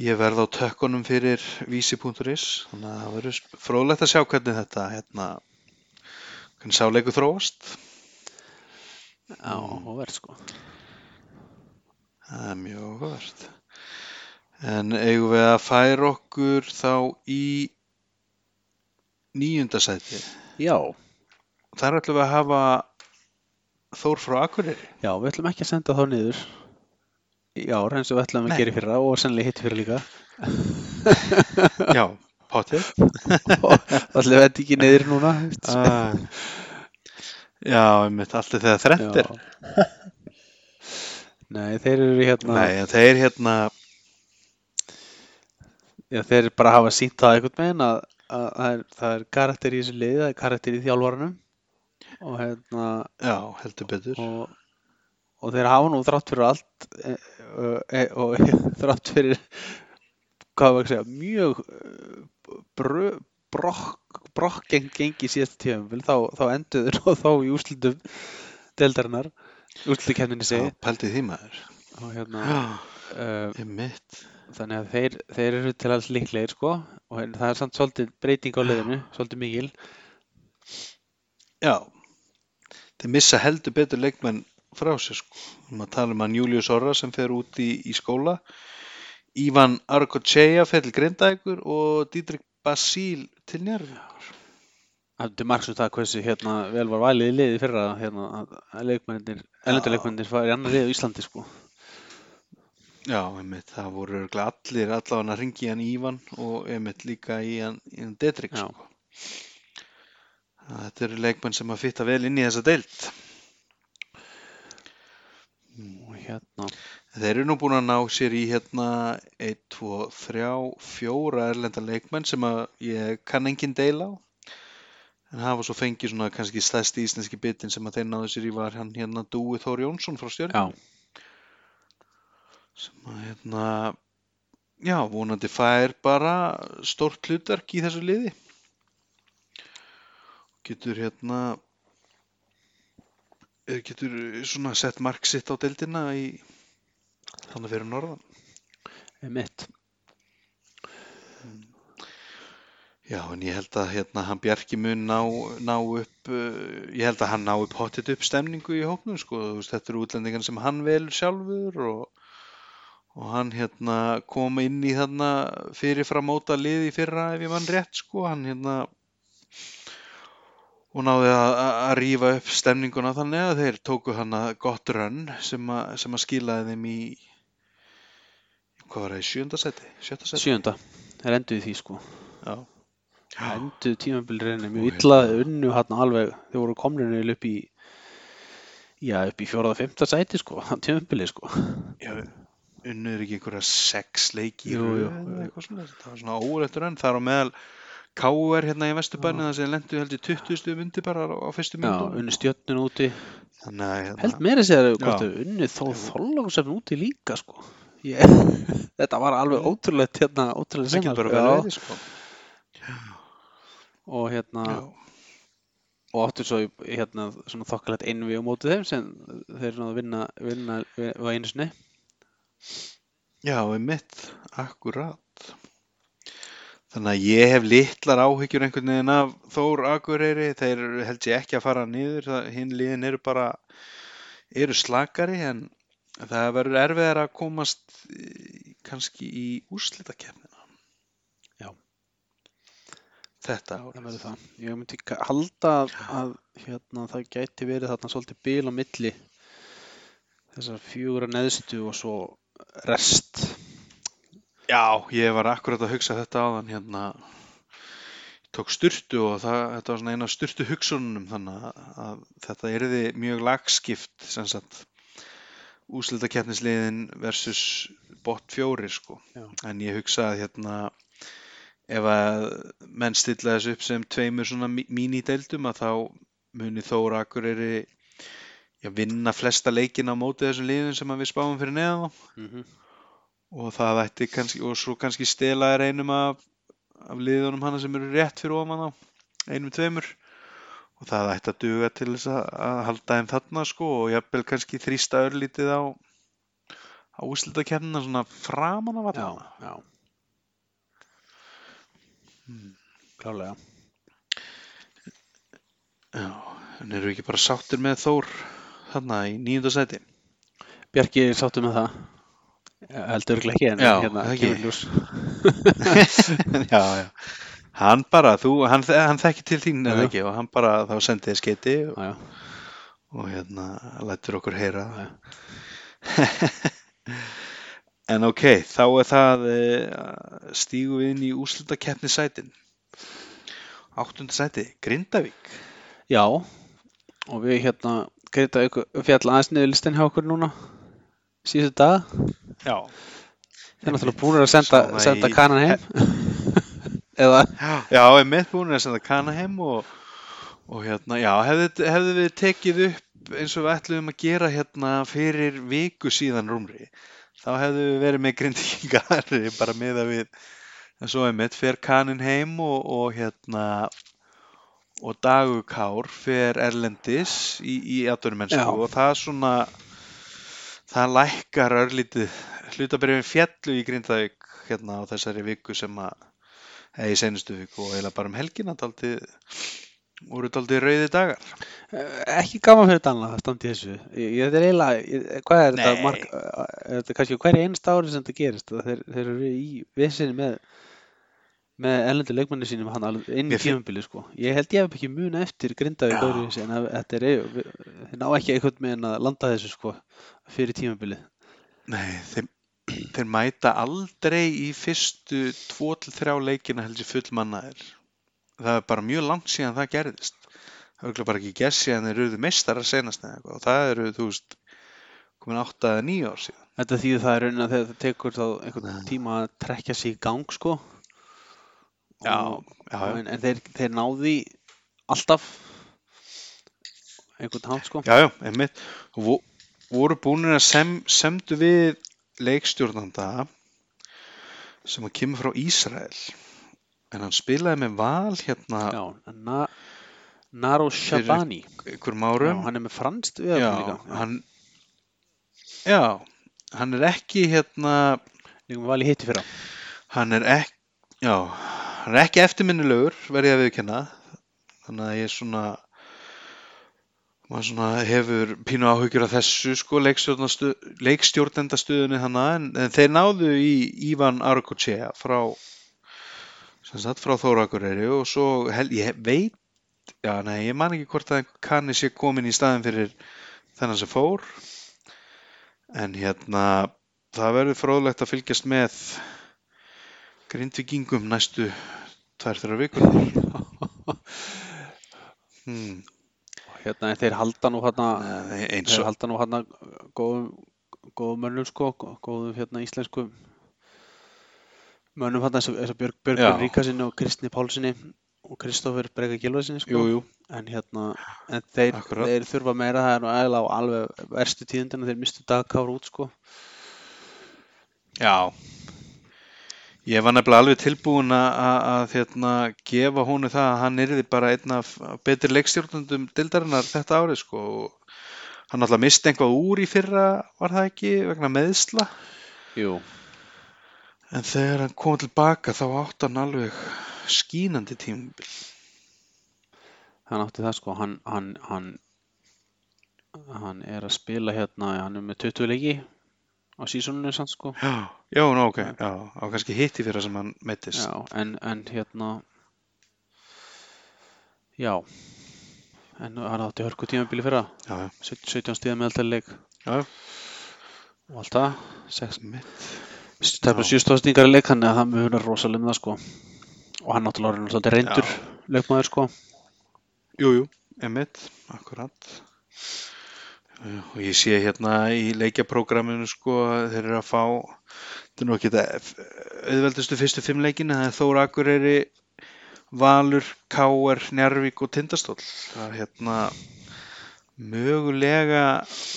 Speaker 1: ég verð á tökkunum fyrir vísi.is þannig að það verður fróðlegt að sjá hvernig þetta hérna, hvernig sá leiku þróast.
Speaker 2: Já, verð sko.
Speaker 1: Það er mjög áhugavert. En eigum við að færa okkur þá í níunda sæti.
Speaker 2: Já,
Speaker 1: Þar ætlum við að hafa Þór frá Akureyri.
Speaker 2: já, við ætlum ekki að senda þá niður í ár eins og við ætlum að
Speaker 1: Nei.
Speaker 2: gera í fyrra og sennilega hitt fyrra líka.
Speaker 1: Já, potið.
Speaker 2: það ætlum við þetta ekki niður núna.
Speaker 1: Ah. Já, einmitt, allt er þegar þrennt er.
Speaker 2: Já. Nei, þeir eru hérna,
Speaker 1: Nei, þeir hérna,
Speaker 2: já, þeir bara hafa sínt það einhvern veginn að, að, er, það er karakter í þessu liði, það er karakter í þjálfaranum og hérna,
Speaker 1: já, heldur betur.
Speaker 2: og, og þeir hafa nú þrátt fyrir allt e, e, og þrátt fyrir hvað var að segja mjög e, brö, brokk brokkgeng gengi síðasta tíðanfél þá, þá enduður og þá í úrslitum deildarinnar úrslitukefninni
Speaker 1: Já,
Speaker 2: segi
Speaker 1: pældi því maður.
Speaker 2: og hérna uh,
Speaker 1: einmitt.
Speaker 2: þannig að þeir, þeir eru til alls líklegir sko og hérna, það er samt svolítið breyting á liðinu svolítið mikil
Speaker 1: Já, þeir missa heldur betur leikmenn frá sér sko. Að tala um hann Július Orra sem fer út í, í skóla, Ívan Arkocheya fer til Grindækur og Didrik Basíl til Njárvíkur.
Speaker 2: Það er margs um það hversu hérna vel var valið í liði fyrra hérna að- leikmennir, elendur leikmennir fara í annar lið á Íslandi sko.
Speaker 1: Já, einmitt, það voru allir allavega að ringi hann Ívan og einmitt líka í hann, í hann Didrik
Speaker 2: Já.
Speaker 1: sko. Þetta eru leikmenn sem að fitta vel inn í þessa deild.
Speaker 2: Og hérna,
Speaker 1: Þeir eru nú búin að ná sér í hérna 1, 2, 3, 4 erlenda leikmenn sem að ég kann engin deila á. En hafa svo fengið svona kannski stærsti íslenski bitin sem að þeir náðu sér í var hann hérna Dúi Þór Jónsson frá stjörn.
Speaker 2: já,
Speaker 1: Sem að hérna, já, vonandi fær bara stórt hlutverk í þessu liði. Getur hérna, getur svona sett mark sitt á deildina í þannig fyrir norðan.
Speaker 2: mitt
Speaker 1: Já, en ég held að hérna hann Bjarki mun ná, ná upp, uh, ég held að hann ná upp hottit upp stemningu í hópnum, sko, veist, þetta eru útlendingan sem hann velur sjálfur og, og hann hérna kom inn í þarna fyrirfram móta lið í fyrra ef ég mann rétt, sko, hann hérna og náði að, að rífa upp stemninguna þannig að þeir tóku hann að gott rönn sem sem að skilaði þeim í, hvað var það, í sjönda seti, sjötta seti?
Speaker 2: sjönda, þeir enduðu því sko.
Speaker 1: Já. Já.
Speaker 2: enduðu tímabilirinn
Speaker 1: Og
Speaker 2: mjög illa unnu hann alveg þeir voru komnir upp í já, upp í fjóraða, fymta sæti sko tímabili sko
Speaker 1: Já, unnur ekki einhverja sex leiki
Speaker 2: Jú, jú, jú.
Speaker 1: það var svona órættur enn, það er á meðal K.R. hérna í Vesturbænum þar sem lendu held í 20 stuðum undir bara á fyrstu
Speaker 2: já,
Speaker 1: myndum
Speaker 2: unnu stjörnun úti
Speaker 1: þannig að hérna,
Speaker 2: held meira sér að
Speaker 1: Já.
Speaker 2: hvort þau unnu þó þóllagsefn úti líka sko ég, þetta var alveg ótrúlegt hérna, ótrúlega
Speaker 1: það
Speaker 2: senna
Speaker 1: getur bara
Speaker 2: sko. Já,
Speaker 1: verið sko.
Speaker 2: Og hérna
Speaker 1: Já,
Speaker 2: og áttu svo hérna svona þokkalegt einvi á móti þeim sem þeir náðu að vinna, vinna á einu sinni.
Speaker 1: Já, einmitt, akkurat. Þannig að ég hef litlar áhyggjur einhvern veginn af Þór Akureyri, þeir held ég ekki að fara niður, það, hinn liðin eru bara eru slakari en það verður erfiðar að komast í- kannski í úrslitakefnina
Speaker 2: Já.
Speaker 1: Þetta.
Speaker 2: Það
Speaker 1: ár
Speaker 2: verður það ég myndi ka- halda að, að hérna, það gæti verið þarna svolítið bil á milli þessar fjögur að neðstu og svo rest.
Speaker 1: Já, ég var akkurat að hugsa þetta áðan hérna. Ég tók styrtu og það, þetta var svona eina styrtu hugsunum þannig að, þetta erði mjög lagskipt sem sagt úslitakeppnisliðin versus bot fjóri sko.
Speaker 2: Já.
Speaker 1: en ég hugsaði hérna ef að menn stilla þessu upp sem tveimur svona mí- mínideildum að þá muni Þóra Akureyri já, vinna flesta leikina á móti þessum liðum sem við spáum fyrir neðan
Speaker 2: mm -hmm.
Speaker 1: og það ætti kannski, og svo kannski stela er einum af, af liðunum hana sem eru rétt fyrir ofan á, einum tveimur og það ætti að duga til þess að, að halda þeim þarna sko og jafnvel kannski þrýsta örlítið á á úslitakefnina svona framan af
Speaker 2: já,
Speaker 1: allana.
Speaker 2: já
Speaker 1: Hmm.
Speaker 2: klálega
Speaker 1: Já, en eru ekki bara sáttir með Þór þarna í nýjunda sæti?
Speaker 2: Bjarki er sáttu með það Ja, heldur örugglega ekki en
Speaker 1: Já,
Speaker 2: hérna
Speaker 1: það ekki.
Speaker 2: kemur í ljós.
Speaker 1: já, já. Hann bara, þú, hann, hann þekki til þín
Speaker 2: Já,
Speaker 1: eða ekki og hann bara þá sendi þið skeiti og,
Speaker 2: já, já,
Speaker 1: og hérna lætur okkur heyra
Speaker 2: já,
Speaker 1: En ok, þá er það uh, stígu við inn í úrslutakeppni sætin. Áttunda sæti, Grindavík.
Speaker 2: já og við hérna ykkur fjall aðeins niður listin hjá okkur núna síðustu dag
Speaker 1: Já.
Speaker 2: þeir náttúrulega búin að senda, senda
Speaker 1: í-
Speaker 2: kanan heim eða
Speaker 1: Já, einmitt búin að senda kana heim og, og hérna, já, hefði, hefði við tekið upp eins og við ætluðum að gera hérna fyrir viku síðan rúmri, þá hefðu við verið með grindvíkingar bara með að við, en svo einmitt, fer kanin heim og, og hérna, og Dagur Kár fer Erlendis í, í atvinnumennsku
Speaker 2: Já.
Speaker 1: og það svona, það lækkar örlítið, hlutabrifin fjallu í Grindavík hérna á þessari viku sem að eða í seinustu viku og eiginlega bara um helgina daldi, voru daldi rauði dagar.
Speaker 2: Eh, ekki gaman fyrir Danla að standa í þessu ég, ég, þetta er eiginlega, ég, hvað er þetta
Speaker 1: Nei.
Speaker 2: eh, er þetta kannski hverja einsta ári sem þetta gerist þeir, þeir eru í vissinni með með ellendi leikmanni sínum hann inn í tímabili sko ég held ég hef ekki muna eftir grindaði
Speaker 1: Já.
Speaker 2: gauri þessi en þetta er við- þeir ná ekki einhvern meginn að landa þessu sko fyrir tímabili
Speaker 1: Nei, þeir, þeir mæta aldrei í fyrstu 2-3 leikina held ég full mannaðir. Það er bara mjög langt síðan það gerðist. Það er bara ekki gerst síðan þeir eruðu meistarar senast eða eitthvað og það eru, þú veist, komin átta eða nýja ár síðan
Speaker 2: Þetta þýðir það er raunin að það tekur þá einhvern tíma að trekja sig í gang sko.
Speaker 1: Já,
Speaker 2: Og-
Speaker 1: já, já.
Speaker 2: En, en þeir, þeir náði alltaf einhvern hátt sko.
Speaker 1: Já, já, einmitt. Og vo- voru búinir að sem, semdu við leikstjórnanda sem að kemur frá Ísrael. En hann spilaði með val hérna
Speaker 2: Já, na, Naro Shabani.
Speaker 1: einhverjum
Speaker 2: Já,
Speaker 1: árum.
Speaker 2: hann er með franskt
Speaker 1: Já,
Speaker 2: við líka.
Speaker 1: hann, já, hann er ekki hérna, hann er ekki, já, hann er ekki eftirminnilegur, verði að viðkenna. Þannig að ég er svona, maður svona hefur pínu áhyggjur af þessu sko leikstjórnendastöðunni þannig en, en þeir náðu í Ívan Arkochea frá sem sagt frá Þórakureyri og svo hel, ég veit já nei ég man ekki hvort að kanni sé komin í staðin fyrir þennan sem fór. En hérna það verður fróðlegt að fylgjast með grindvikingum næstu þrjár vikur. Hmm,
Speaker 2: Hérna, þeir halda nú hérna, þeir
Speaker 1: og
Speaker 2: halda nú hérna góðum, góðum mönnum sko, góðum hérna íslenskum mönnum hérna eins og, Björg, Björgur
Speaker 1: Já.
Speaker 2: Ríkasinni og Kristni Pálsinni og Kristófur Breka Gilvarsinni sko.
Speaker 1: jú, jú,
Speaker 2: en hérna en þeir, þeir þurfa meira það er nú eiginlega á alveg verstu tíðundina þeir mistu dagkár út sko.
Speaker 1: Já. Ég var nefnilega alveg tilbúin að, hérna, gefa honu það að hann yrði bara einn af betri leikstjórnundum dildarinnar þetta árið sko. Og hann alltaf misti einhvað úr í fyrra var það ekki vegna meðsla
Speaker 2: Jú,
Speaker 1: en þegar hann kom tilbaka þá átt hann alveg skínandi tímabil.
Speaker 2: Hann átti það sko. Hann, hann, hann hann er að spila hérna hann er með 20 leiki á sísoninu samt sko.
Speaker 1: Já, já, ná, ok, já, á kannski hitti fyrra sem hann meittist
Speaker 2: Já, en, en hérna já. En hann átti hörku tímabili
Speaker 1: já, já,
Speaker 2: 17 stíða meðaltæðileik
Speaker 1: já,
Speaker 2: og allt það sex-
Speaker 1: mitt
Speaker 2: það bara sjústóðstingar í leik þannig að það munar rosalega um það sko og hann náttúrulega er náttúrulega reyndur leikmaður sko
Speaker 1: Jú, jú, emitt, akkurat. Eh, Og ég sé hérna í leikjaprógraminu sko þeir eru að fá, þetta er nú ekki þetta auðveldustu fyrstu fimm leikina, það er Þóra Akureyri, Valur, Káer, Njarvík og Tindastóll. Það er hérna mögulega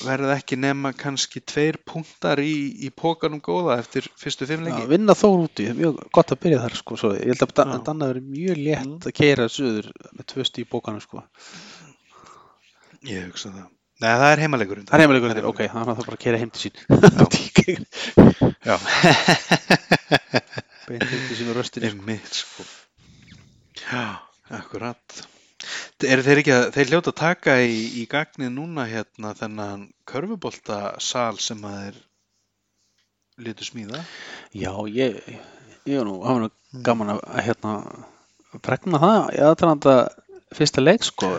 Speaker 1: verða ekki nema kannski tveir punktar í, í pókanum góða eftir fyrstu fimm
Speaker 2: Já, vinna þór úti, mjög gott að byrja þar sko svo, ég held að. Danna verið mjög létt
Speaker 1: Mm.
Speaker 2: að keira suður með tvö stíð í bókanum sko
Speaker 1: Ég hugsa það. Nei, það er heimalegurinn.
Speaker 2: það er heimilegur þetta, ok, þannig að það bara keira heim til sín
Speaker 1: Já,
Speaker 2: beint heim til sín og röstinni sko.
Speaker 1: Einmitt, sko. Já, akkurat. Er þeir ekki að, þeir hljóta að taka í, í gagnið núna hérna þennan körfuboltasal sem að þeir litu smíða?
Speaker 2: Já, ég, ég var nú, var nú gaman að, hérna bregna það í aðtranda fyrsta leik sko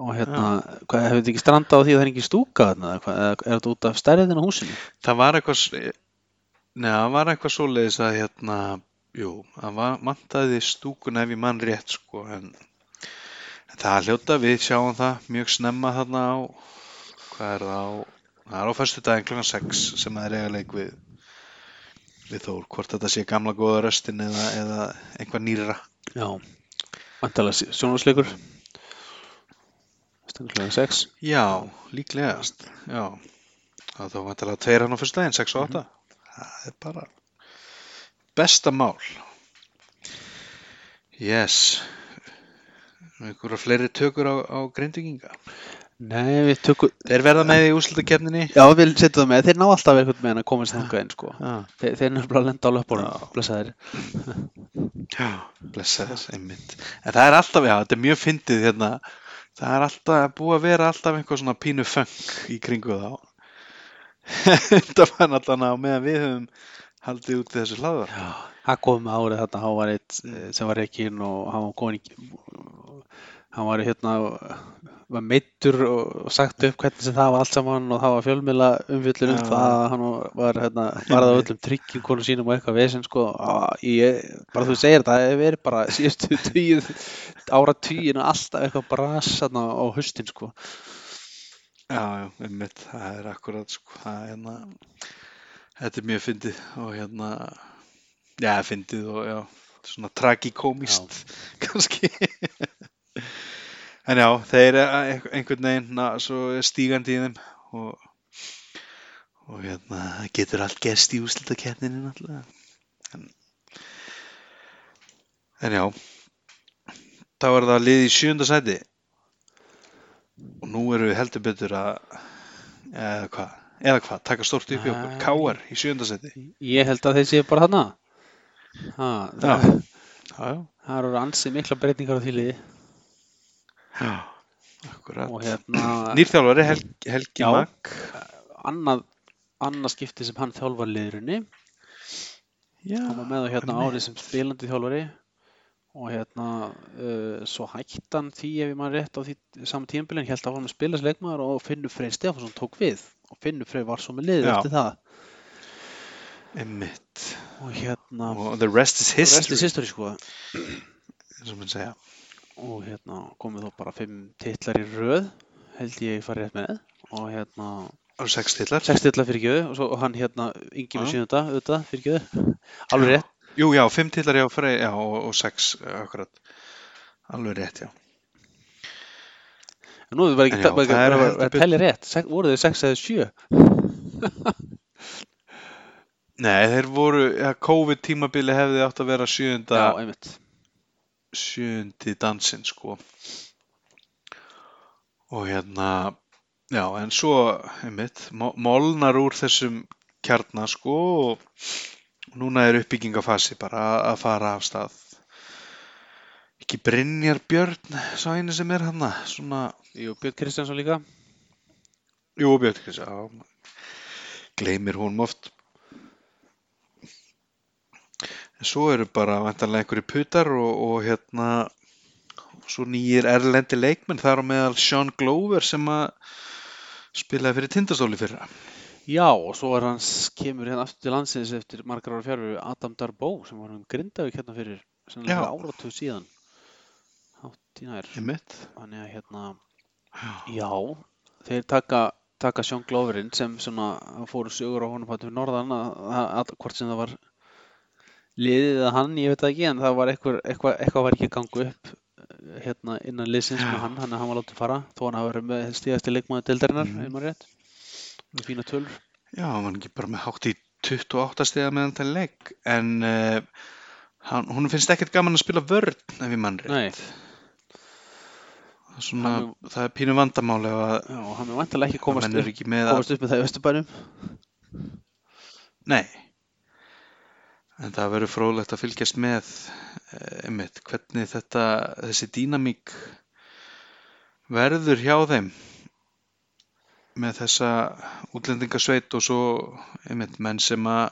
Speaker 2: og hérna, hvað, hefur þetta ekki stranda á því að það er ekki stúka þarna, er þetta út af stærðin á húsinu?
Speaker 1: Það var eitthvað, neða, það var eitthvað svoleiðis að hérna, jú, það var, mantaði stúkuna ef ég mann rétt, sko, en, en það hljóta, við sjáum það mjög snemma þarna á, hvað er það á, það er á fyrstu daginn klokkan 6 sem það er eiga leik við, við Þór, hvort þetta sé gamla góða röstin eða, eða einhvað nýra.
Speaker 2: Já, vantalega sjónvarsleikur klokkan 6
Speaker 1: Já, líklegast, já, það þá vantilega tveir hann á fyrstu daginn, 6 og 8, það er bara besta mál. Yes, einhverja fleiri tökur á, á grindvikinga.
Speaker 2: Nei, við tökum,
Speaker 1: Þeir verða með í úrslutakefninni.
Speaker 2: já við setjum það með, þeir ná alltaf einhvern veginn að komast þangað inn sko þeir, þeir að lenda á löpunum, blessaðir
Speaker 1: já, blessa þess, einmitt. En það er alltaf, já, þetta er mjög fyndið hérna, það er alltaf búið að vera alltaf einhver svona pínu feng í kringu þá. Þetta var náttúrulega meðan við höfum haldið út í þessu hlaðvar.
Speaker 2: Já, það kom með árið þarna, hann var eitt eh, sem var reikinn og hann var komin í, hann var hérna, var meittur og sagt upp hvernig sem það var allt saman og það var fjölmiðla umfjöllun um það að hann var hérna, varð á öllum tryggjum konum sínum og eitthvað vesinn sko, ég, bara þú segir þetta, það hefur verið bara síðustu tíð, ára tíin og alltaf eitthvað bras þarna á haustin sko.
Speaker 1: Já, já, einmitt, það er akkurat sko, það er hérna, þetta er mjög fyndið og hérna, já, fyndið og já, svona tragikómist kannski. En já, þeir er einhvern veginn, stígandi í þeim og, og hérna, getur allt gerst í úrslitakeppninni náttúrulega. En, en já, þá er það lið í sjönda sæti og nú erum við heldur betur að eða hvað, eða hvað, taka stórt upp í okkur. Káar í sjöndasæti
Speaker 2: Ég held að þeir séu bara þarna. Ha, það, það eru ansið mikla breytingar á því liði
Speaker 1: já, akkurat.
Speaker 2: hérna
Speaker 1: nýrþjálfari Hel Helgi
Speaker 2: Já.
Speaker 1: Magg
Speaker 2: annað, annað skipti sem hann þjálfar liðurinn
Speaker 1: já,
Speaker 2: hann var með það hérna árið sem spilandi þjálfari. Og hérna uh, svo hætti hann því ef ég maður rétt á því saman tímabilin held að hann með spilas leikmaður og Finnur Freyr Stefánsson tók við. Og Finnur Freyr var svo með
Speaker 1: Já.
Speaker 2: eftir það.
Speaker 1: Einmitt.
Speaker 2: Og hérna
Speaker 1: og the rest is history
Speaker 2: resti history. sko.
Speaker 1: Eins og mann segja
Speaker 2: og hérna komið þó bara fimm titlar í röð held ég farið rétt með. Og hérna
Speaker 1: og sex titlar.
Speaker 2: sex titlar fyrir gjöðu og og hann hérna yngi með sjönda auðvitað fyrir gjöðu alveg rétt.
Speaker 1: Jú, já, fimm titlar já, frey, já og, og sex, akkurat. Alveg rétt, já.
Speaker 2: Nú er það bara ekki að telja rétt. Sex, voru þau sex eða sjö?
Speaker 1: Nei, þeir voru, ja, COVID tímabili hefði átt að vera sjönda
Speaker 2: já einmitt
Speaker 1: sjöndi dansinn sko. Og hérna já en svo einmitt, mo- molnar úr þessum kjarnar sko og núna er uppbyggingafasi bara að- fara af stað. Ekki Brynjar Björn sá einu sem er hann svona
Speaker 2: Jú, Björn Kristjánsson líka.
Speaker 1: Jú Björn Kristján, já. Gleymir honum oft en svo eru bara vantarlega einhverju putar og, og hérna svo nýjir erlendi leikmenn þar á meðal Sean Glover sem að spilaði fyrir tindastóli fyrra.
Speaker 2: Já, og svo er hans, kemur hérna aftur til landsins eftir margar ára fjárfyrir Adam Darboe sem var um Grindavík hérna fyrir áratug síðan. Hátt í nær.
Speaker 1: Einmitt.
Speaker 2: Þannig að hérna,
Speaker 1: já,
Speaker 2: já þeir taka, taka Sean Gloverinn sem svona hann fóru sögur á honum hættu fyrir norðan að, að, að hvort sem það var liðið eða hann, ég veit ekki en það var eitthvað, eitthvað, eitthvað var ekki að ganga upp eh, hérna innan liðsins með hann hann, hann var látið fara, þó hann hafa verið með stíðasti leikmaður deildarinnar, mm. rétt með fína tölur.
Speaker 1: Já, hann var ekki bara með hátt í 28 stiga meðan það leik en uh, hann, hún finnst ekkert gaman að spila vörn ef ég mann rétt.
Speaker 2: Nei,
Speaker 1: er svona,
Speaker 2: Hann
Speaker 1: það er pínu vandamáli að
Speaker 2: og hann er vantilega ekki komast upp,
Speaker 1: að
Speaker 2: komast upp með það í Östurbænum.
Speaker 1: Nei, en það verður fróðlegt að fylgjast með eh, einmitt, hvernig þetta, þessi dýnamík verður hjá þeim með þessa útlendingasveit og svo einmitt, menn sem að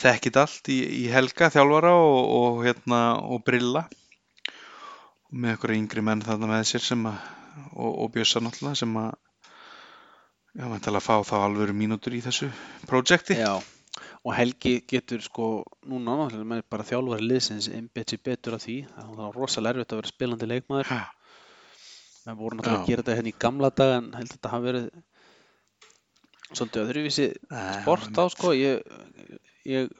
Speaker 1: þekkit allt í, í helga þjálfara og, og, hérna, og brilla með einhverja yngri menn þarna með sér sem að, og, og bjössa náttúrulega sem að já, fá þá alvöru mínútur í þessu projekti.
Speaker 2: Já, og Helgi getur sko, núna náttúrulega með bara þjálfari liðsins einbett sér betur af því. Það var rosalega erfitt að vera spilandi leikmaður.
Speaker 1: Já.
Speaker 2: Það voru náttúrulega að gera þetta hérna í gamla dag en held að þetta hafi verið svolítið öðruvísi sport á sko. Ég, ég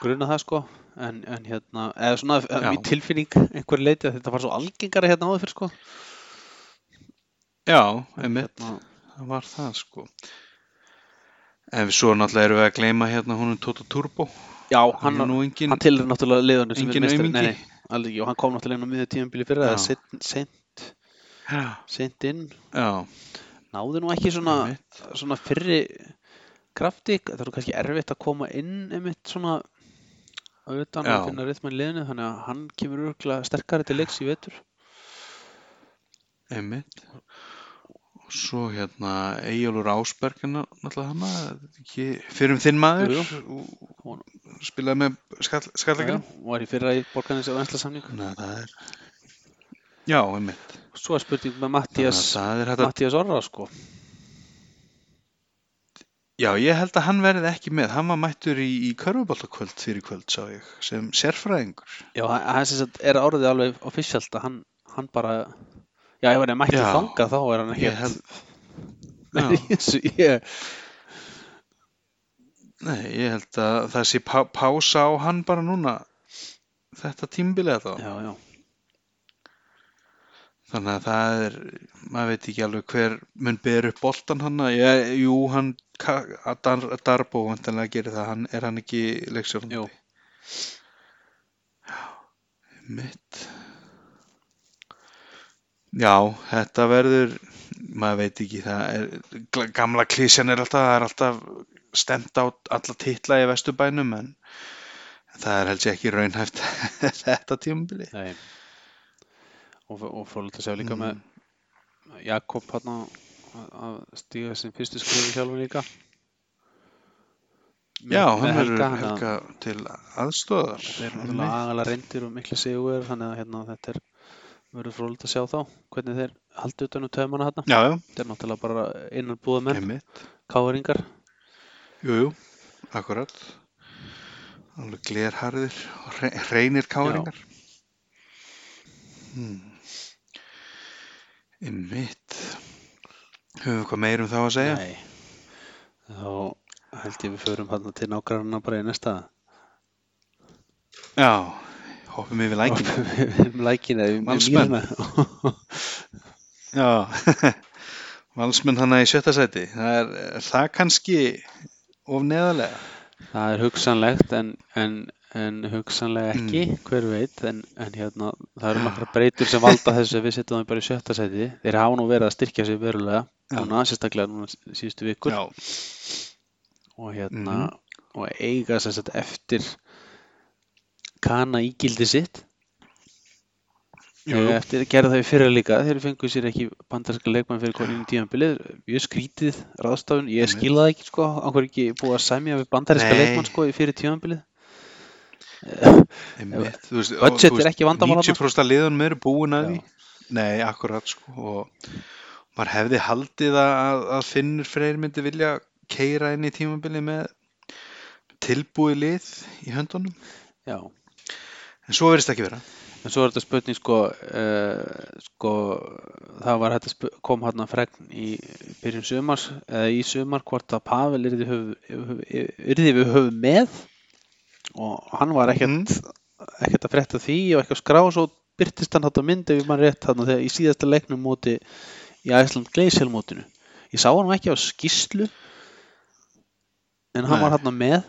Speaker 2: gruna það sko. En, en hérna, eða svona í tilfinning einhver leiti að þetta var svo algengara hérna áður fyrir sko.
Speaker 1: Já, einmitt,
Speaker 2: Hérna,
Speaker 1: það var það sko. En svo náttúrulega erum við að gleyma hérna húnum Toto Turbo.
Speaker 2: já,
Speaker 1: Hann
Speaker 2: hann,
Speaker 1: engin,
Speaker 2: hann tilur náttúrulega liðunum sem er
Speaker 1: aumingi.
Speaker 2: Nei, alveg ekki. Og hann kom náttúrulega inn á miðju tímabili fyrir það,
Speaker 1: Já,
Speaker 2: seint inn.
Speaker 1: já,
Speaker 2: náði nú ekki svona, svona fyrri krafti, það er nú kannski erfitt að koma inn einmitt svona auðvitað
Speaker 1: Já.
Speaker 2: að finna rithmann í liðinu þannig að hann kemur örgulega sterkari til leiks í vetur
Speaker 1: Einmitt. Svo hérna Eyjólfur Ásberg er ná- náttúrulega ekki fyrir um þinn maður,
Speaker 2: Jú,
Speaker 1: og spilaði með skall, skallakinu.
Speaker 2: og var í fyrra í borgarnis og ensla samning
Speaker 1: Þannig að það er, já, einmitt.
Speaker 2: svo er spurning með
Speaker 1: hægt að,
Speaker 2: Mattías Orra sko
Speaker 1: já, ég held að hann verði ekki með. Hann var mættur í, í körfuboltakvöld fyrir kvöld, sá ég, sem sérfræðingur.
Speaker 2: já, hann hann er árið alveg officialt að hann, hann bara já, ef hann er mættur
Speaker 1: Já,
Speaker 2: þangað þá er hann
Speaker 1: Ég
Speaker 2: ekki
Speaker 1: held, Já.
Speaker 2: í þessu ég,
Speaker 1: Nei, ég held að það sé pá pása á hann bara núna þetta tímbilið þá.
Speaker 2: já, já,
Speaker 1: Þannig að það er, maður veit ekki alveg hver mun ber upp boltan hann. Ég, jú, hann, að Dar, Darbo vantanlega gerir það, hann, er hann ekki leikstjórnandi?
Speaker 2: Jú.
Speaker 1: Já, mitt. Já, þetta verður, maður veit ekki, það er, gamla klísjan er alltaf, það er alltaf stemt á alla titla í vesturbænum en það er helst ekki raunhæft þetta tímabili.
Speaker 2: nei og, og frólægt að sjá líka
Speaker 1: Mm.
Speaker 2: með Jakob hann að stíga sin fyrstu skrifi sjálfur líka
Speaker 1: Já, hann verður
Speaker 2: hann að-
Speaker 1: helga til aðstóðar.
Speaker 2: Þeir eru náttúrulega agalega reyndir og mikla sigur þannig að hérna, þetta er verður frólægt að sjá þá hvernig þeir haldi utan um töfumana hérna
Speaker 1: Já, já,
Speaker 2: þetta er náttúrulega bara innan búða menn
Speaker 1: einmitt.
Speaker 2: káringar
Speaker 1: Jú, jú, akkurat. Alveg glerharðir og hre- hreinir káringar. Hmm. Einmitt. Höfum við hvað meir um þá að segja?
Speaker 2: Nei. þá held ég við förum hérna til nágranna bara í næsta
Speaker 1: Já, hoppum yfir lækina.
Speaker 2: um lækina
Speaker 1: Valsmenn.
Speaker 2: mýrina.
Speaker 1: Já, valsmenn hana í sjötta sæti. Það er, er það kannski of neðarlega?
Speaker 2: það er hugsanlegt en, en, en hugsanlega ekki
Speaker 1: Mm.
Speaker 2: hver veit en, en hérna það eru nokkra breytur sem valda þessu að við setjum það bara í sjötta seti þeir hafa nú verið að styrkja sig verulega
Speaker 1: Já.
Speaker 2: núna, sérstaklega núna síðustu vikur
Speaker 1: Já,
Speaker 2: og hérna
Speaker 1: Mhm.
Speaker 2: og eiga sagt eftir kana ígildi sitt.
Speaker 1: Jú.
Speaker 2: eftir að gera það í fyrra líka þeir fengu sér ekki bandarska leikmann fyrir koninu tímanbilið mjög skrítið ráðstafun, ég það ekki sko. Okkur ekki búið að semja við bandarska leikmann sko fyrir tímanbilið
Speaker 1: og,
Speaker 2: Budget er ekki vandamál þarna.
Speaker 1: 90% af liðunum eru búin að því? Nei, akkurat sko og maður hefði haldið að, að Finnur Freyr myndi vilja keira inn í tímabili með tilbúið lið í höndunum?
Speaker 2: Já,
Speaker 1: en svo verðist ekki vera.
Speaker 2: En svo er þetta spurning sko, uh, sko það var að spu- kom hann að fregn í byrjun sumars eða í sumar hvort að Pavel yrði, höf, yrði við höfu með. Og hann var ekkert ekkert að frétta því og ekki að skrá svo byrtist hann þetta mynd ef mann rétt hann þegar í síðasta leiknum móti í Æsland Gleisel mótinu. Ég sá hann ekki á skýslu en hann
Speaker 1: Nei.
Speaker 2: var hann með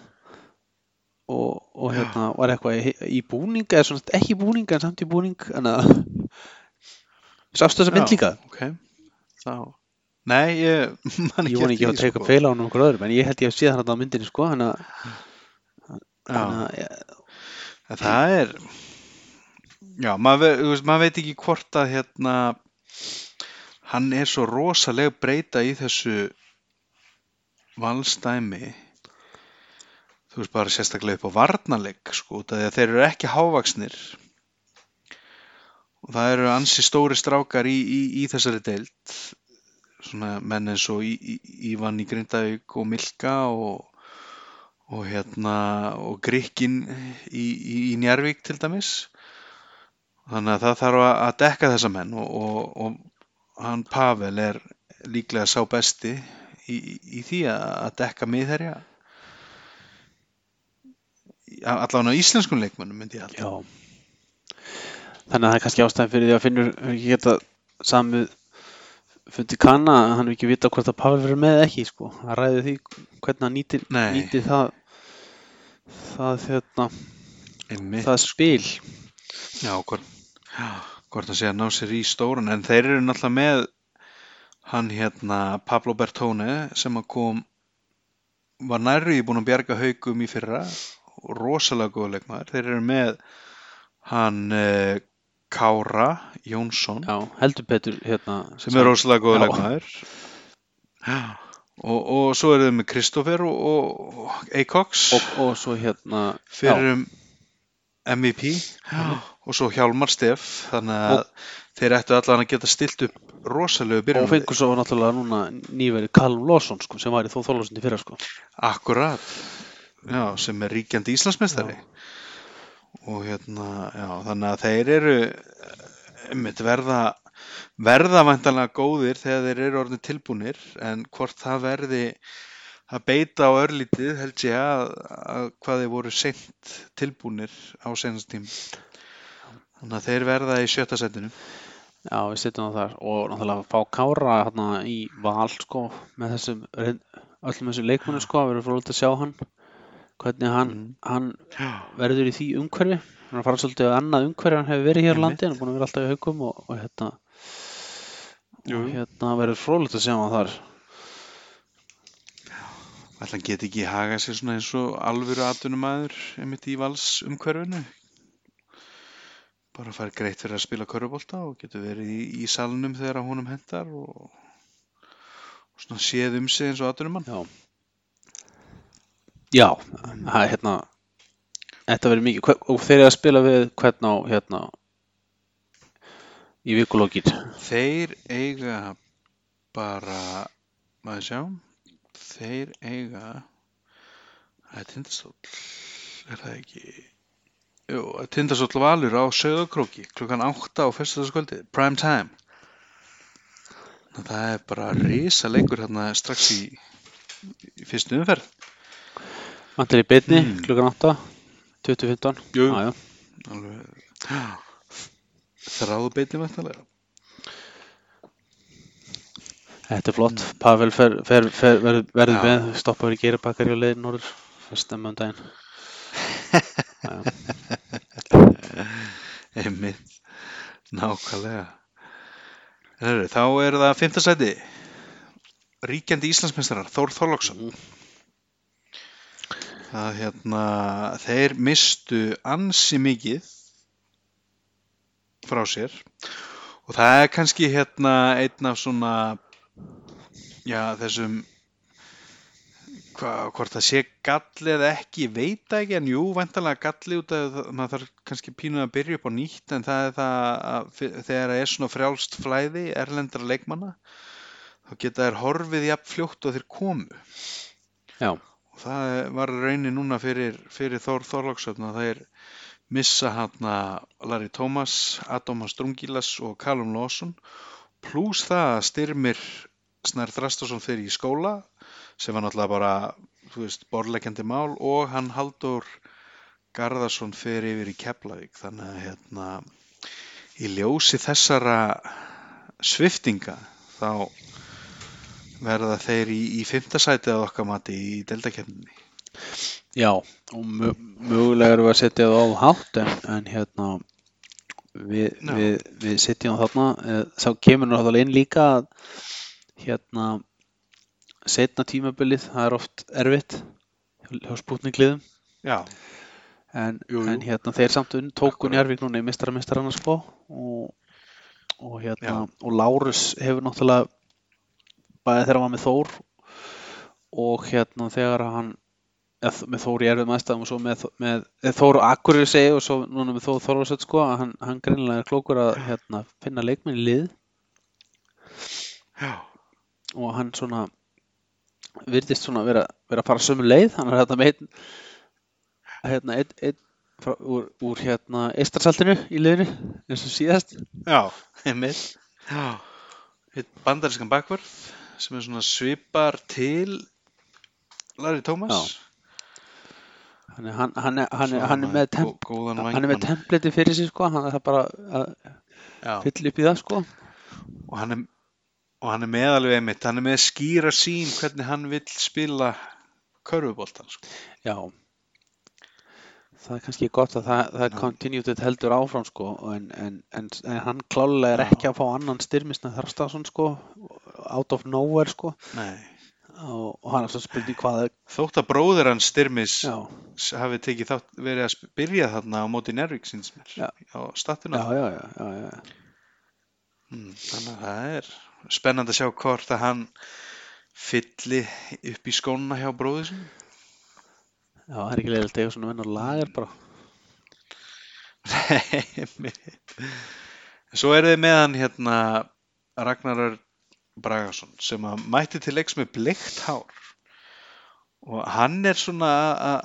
Speaker 2: og, og hérna var eitthvað í, í búning eða svona ekki í búning en samt í búning en að sástu þessa mynd
Speaker 1: Já,
Speaker 2: líka.
Speaker 1: ok. Þá Nei, ég man
Speaker 2: ég vona ekki að teka
Speaker 1: sko.
Speaker 2: feila á hann okkur öðrum en ég held ég að sé hann á myndinni sko að hann að-
Speaker 1: En Það er Já, maður, ve- þú veist, maður veit ekki hvort að hérna hann er svo rosaleg breyta í þessu valstæmi þú veist bara sérstaklega upp á varnarleik sko, að þeir eru ekki hávaksnir og það eru ansi stóri strákar í, í, í þessari deild svona menn eins og Í- Í- Ívan í Grindavík og Milka og og hérna og Grikkin í, Njarvík til dæmis. Þannig að það þarf að- dekka þessa menn og, og, og hann Pavel er líklega sá besti í, því að, dekka miðherja allavega á íslenskum leikmönnum myndi ég
Speaker 2: Já. Þannig að það er kannski ástæðan fyrir því að finnur ekki geta samið fundi kanna að hann er ekki vita hvort að Pavel verður með ekki sko. Það ræði því hvernig hann nýtir, nýtir það það, hérna,
Speaker 1: Einmitt,
Speaker 2: það spil.
Speaker 1: Já, hvort, hvort hann sé að ná sér í stórun en þeir eru náttúrulega með hann hérna Pablo Bertone sem að kom var nærri búin að bjarga haugum í fyrra rosalega góða leikmaður. Þeir eru með hann uh, Kára Jónsson.
Speaker 2: Já, heldur betur hérna.
Speaker 1: sem er rosalega góða leikmaður. Og, og svo eru þau með Kristoffer og, og, og Eikoks
Speaker 2: og, og svo hérna
Speaker 1: fyrir um MVP og svo Hjálmar Steff þannig að þeir ættu allan að geta stilt upp rosalegu
Speaker 2: og
Speaker 1: byrjun
Speaker 2: fengur svo náttúrulega núna nýveri Callum Lawson sko, sem var í þó þólasund í fyrra sko.
Speaker 1: akkurat já, sem er ríkjandi Íslandsmeistari. Og hérna já, þannig að þeir eru einmitt verða verða vantanlega góðir þegar þeir eru orðin tilbúnir en hvort það verði að beita á örlítið held ég að, að hvað þeir voru seint tilbúnir á senast tím þannig að þeir verða í sjötta setinu.
Speaker 2: Já, við sittum á þar og náttúrulega fá Kára hérna í val sko með þessum öllum þessum leikmunum sko, við erum frólægt að sjá hann hvernig hann,
Speaker 1: Mhm.
Speaker 2: hann verður í því umhverfi. Hann er fara svolítið á annað umhverfi hann hefur verið hér á landi, hann er búin að vera alltaf í haugum og, og hérna
Speaker 1: Jú.
Speaker 2: og hérna verður frólægt að sjá hann þar.
Speaker 1: Ætla hann geti ekki haga sér svona eins og alvöru atvinnumæður einmitt í vals umhverfinu? Bara fær greitt fyrir að spila körfubólta og getur verið í, í salnum þegar honum hendar og, og svona séð um sig eins og atvinnumann.
Speaker 2: Já Já, það er hérna þetta verður mikið og þeir eru að spila við hvern á hérna í vikulókin
Speaker 1: Þeir eiga bara, maður sjá, þeir eiga, það er tindastóll, er það ekki, jú, tindastóll valur á Söðakróki klukkan 8 á fyrstudagskvöldi, prime time. Það er bara risa leikur hérna strax í, í fyrstu umferð.
Speaker 2: Vantar í beinni,
Speaker 1: Mm.
Speaker 2: klukkan 8 2015
Speaker 1: Jú.
Speaker 2: Já.
Speaker 1: Alveg, þráðu beitni vantarlega.
Speaker 2: Þetta er flott, Pavel fer, fer, fer, verður,
Speaker 1: Já.
Speaker 2: með stoppar í geirabakari og leiðin norður fyrir stemma um daginn
Speaker 1: Einmitt, nákvæmlega. Þá er það fymta sæti, ríkjandi Íslandsmeistarar, Þór Þorlóksson.
Speaker 2: Mhm.
Speaker 1: Það hérna, þeir mistu ansi mikið frá sér. Og það er kannski hérna einn af svona, já þessum, hva, hvort það sé galli eða ekki, veit ekki en jú, væntalega galli út það, maður þarf kannski pínuð að byrja upp á nýtt en það er það að þegar það er svona frjálst flæði erlendra leikmanna þá geta þær horfið jafn fljótt og þeir komu.
Speaker 2: Já,
Speaker 1: og það var raunin núna fyrir, fyrir Þór Þorlóksöfn að þeir missa hann Larry Thomas, Atomas Drungilas og Callum Lawson. Pluss það að styrmir Snær Þrastason fyrir í skóla sem var náttúrulega bara, þú veist, borlegjandi mál og hann Haldur Garðarsson fyrir yfir í Keflavík. Þannig að hérna í ljósi þessara sviftinga þá verða þeir í, í fymtasæti að okkar mati í deltakefninni.
Speaker 2: já og mö mögulega erum við að setja það á hátt en, en hérna við, við, við setjum þarna eh, þá kemur náttúrulega inn líka hérna setna tímabilið, það er oft erfitt hjá, spútningliðum
Speaker 1: Já,
Speaker 2: en,
Speaker 1: Jú, jú.
Speaker 2: en hérna þeir samt unn tóku
Speaker 1: Akkúrat.
Speaker 2: Njarvík núna í mistaramistarana sko og, og hérna
Speaker 1: Já.
Speaker 2: og Lárus hefur náttúrulega bæði þegar hann var með Þór og hérna þegar hann eða, með Þór í erfið aðstæðum og svo með, með Þór Akkurir segi og svo núna með Þór Þorvarsson sko að hann, hann greinilega er klókur að hérna, finna leikmenn í lið.
Speaker 1: Já,
Speaker 2: og hann svona virðist svona vera, vera að fara sömu leið. Hann er hérna með einn hérna, einn, frá, úr, úr hérna eistarsaltinu í liðinu eins og síðast.
Speaker 1: Já, einmitt. Já, eitt bandarískan bakvörð sem er svona svipar til Larry Thomas.
Speaker 2: hann er, hann, hann er, hann er, hann er með, hann er með templeti fyrir sig sko. Hann er það bara að fylla upp í það sko.
Speaker 1: Og hann er, og hann er með alveg einmitt, hann er með skýra sín hvernig hann vill spila körfuboltan, sko.
Speaker 2: já það er kannski gott að það, það er continued heldur áfram sko en, en, en, en hann klálega er ekki að fá annan styrmisna þarstaðsson sko out of nowhere sko
Speaker 1: Nei.
Speaker 2: og, og hann er svo spurning hvað
Speaker 1: Þótt að bróðir hans Styrmis
Speaker 2: já,
Speaker 1: hafi tekið þátt, verið að byrja þarna á móti Nervík síns mér, á statuna.
Speaker 2: já, já, já, já, já.
Speaker 1: Mm, þannig að það er spennandi að sjá hvort að hann fylli upp í skóna hjá bróður sinni.
Speaker 2: Já, það er ekki leiðilegt að eiga svona vennar lagar bara.
Speaker 1: Nei. Svo er þið með hann hérna Ragnar Örn Bragason sem að mætti til leiks með bleikt hár og hann er svona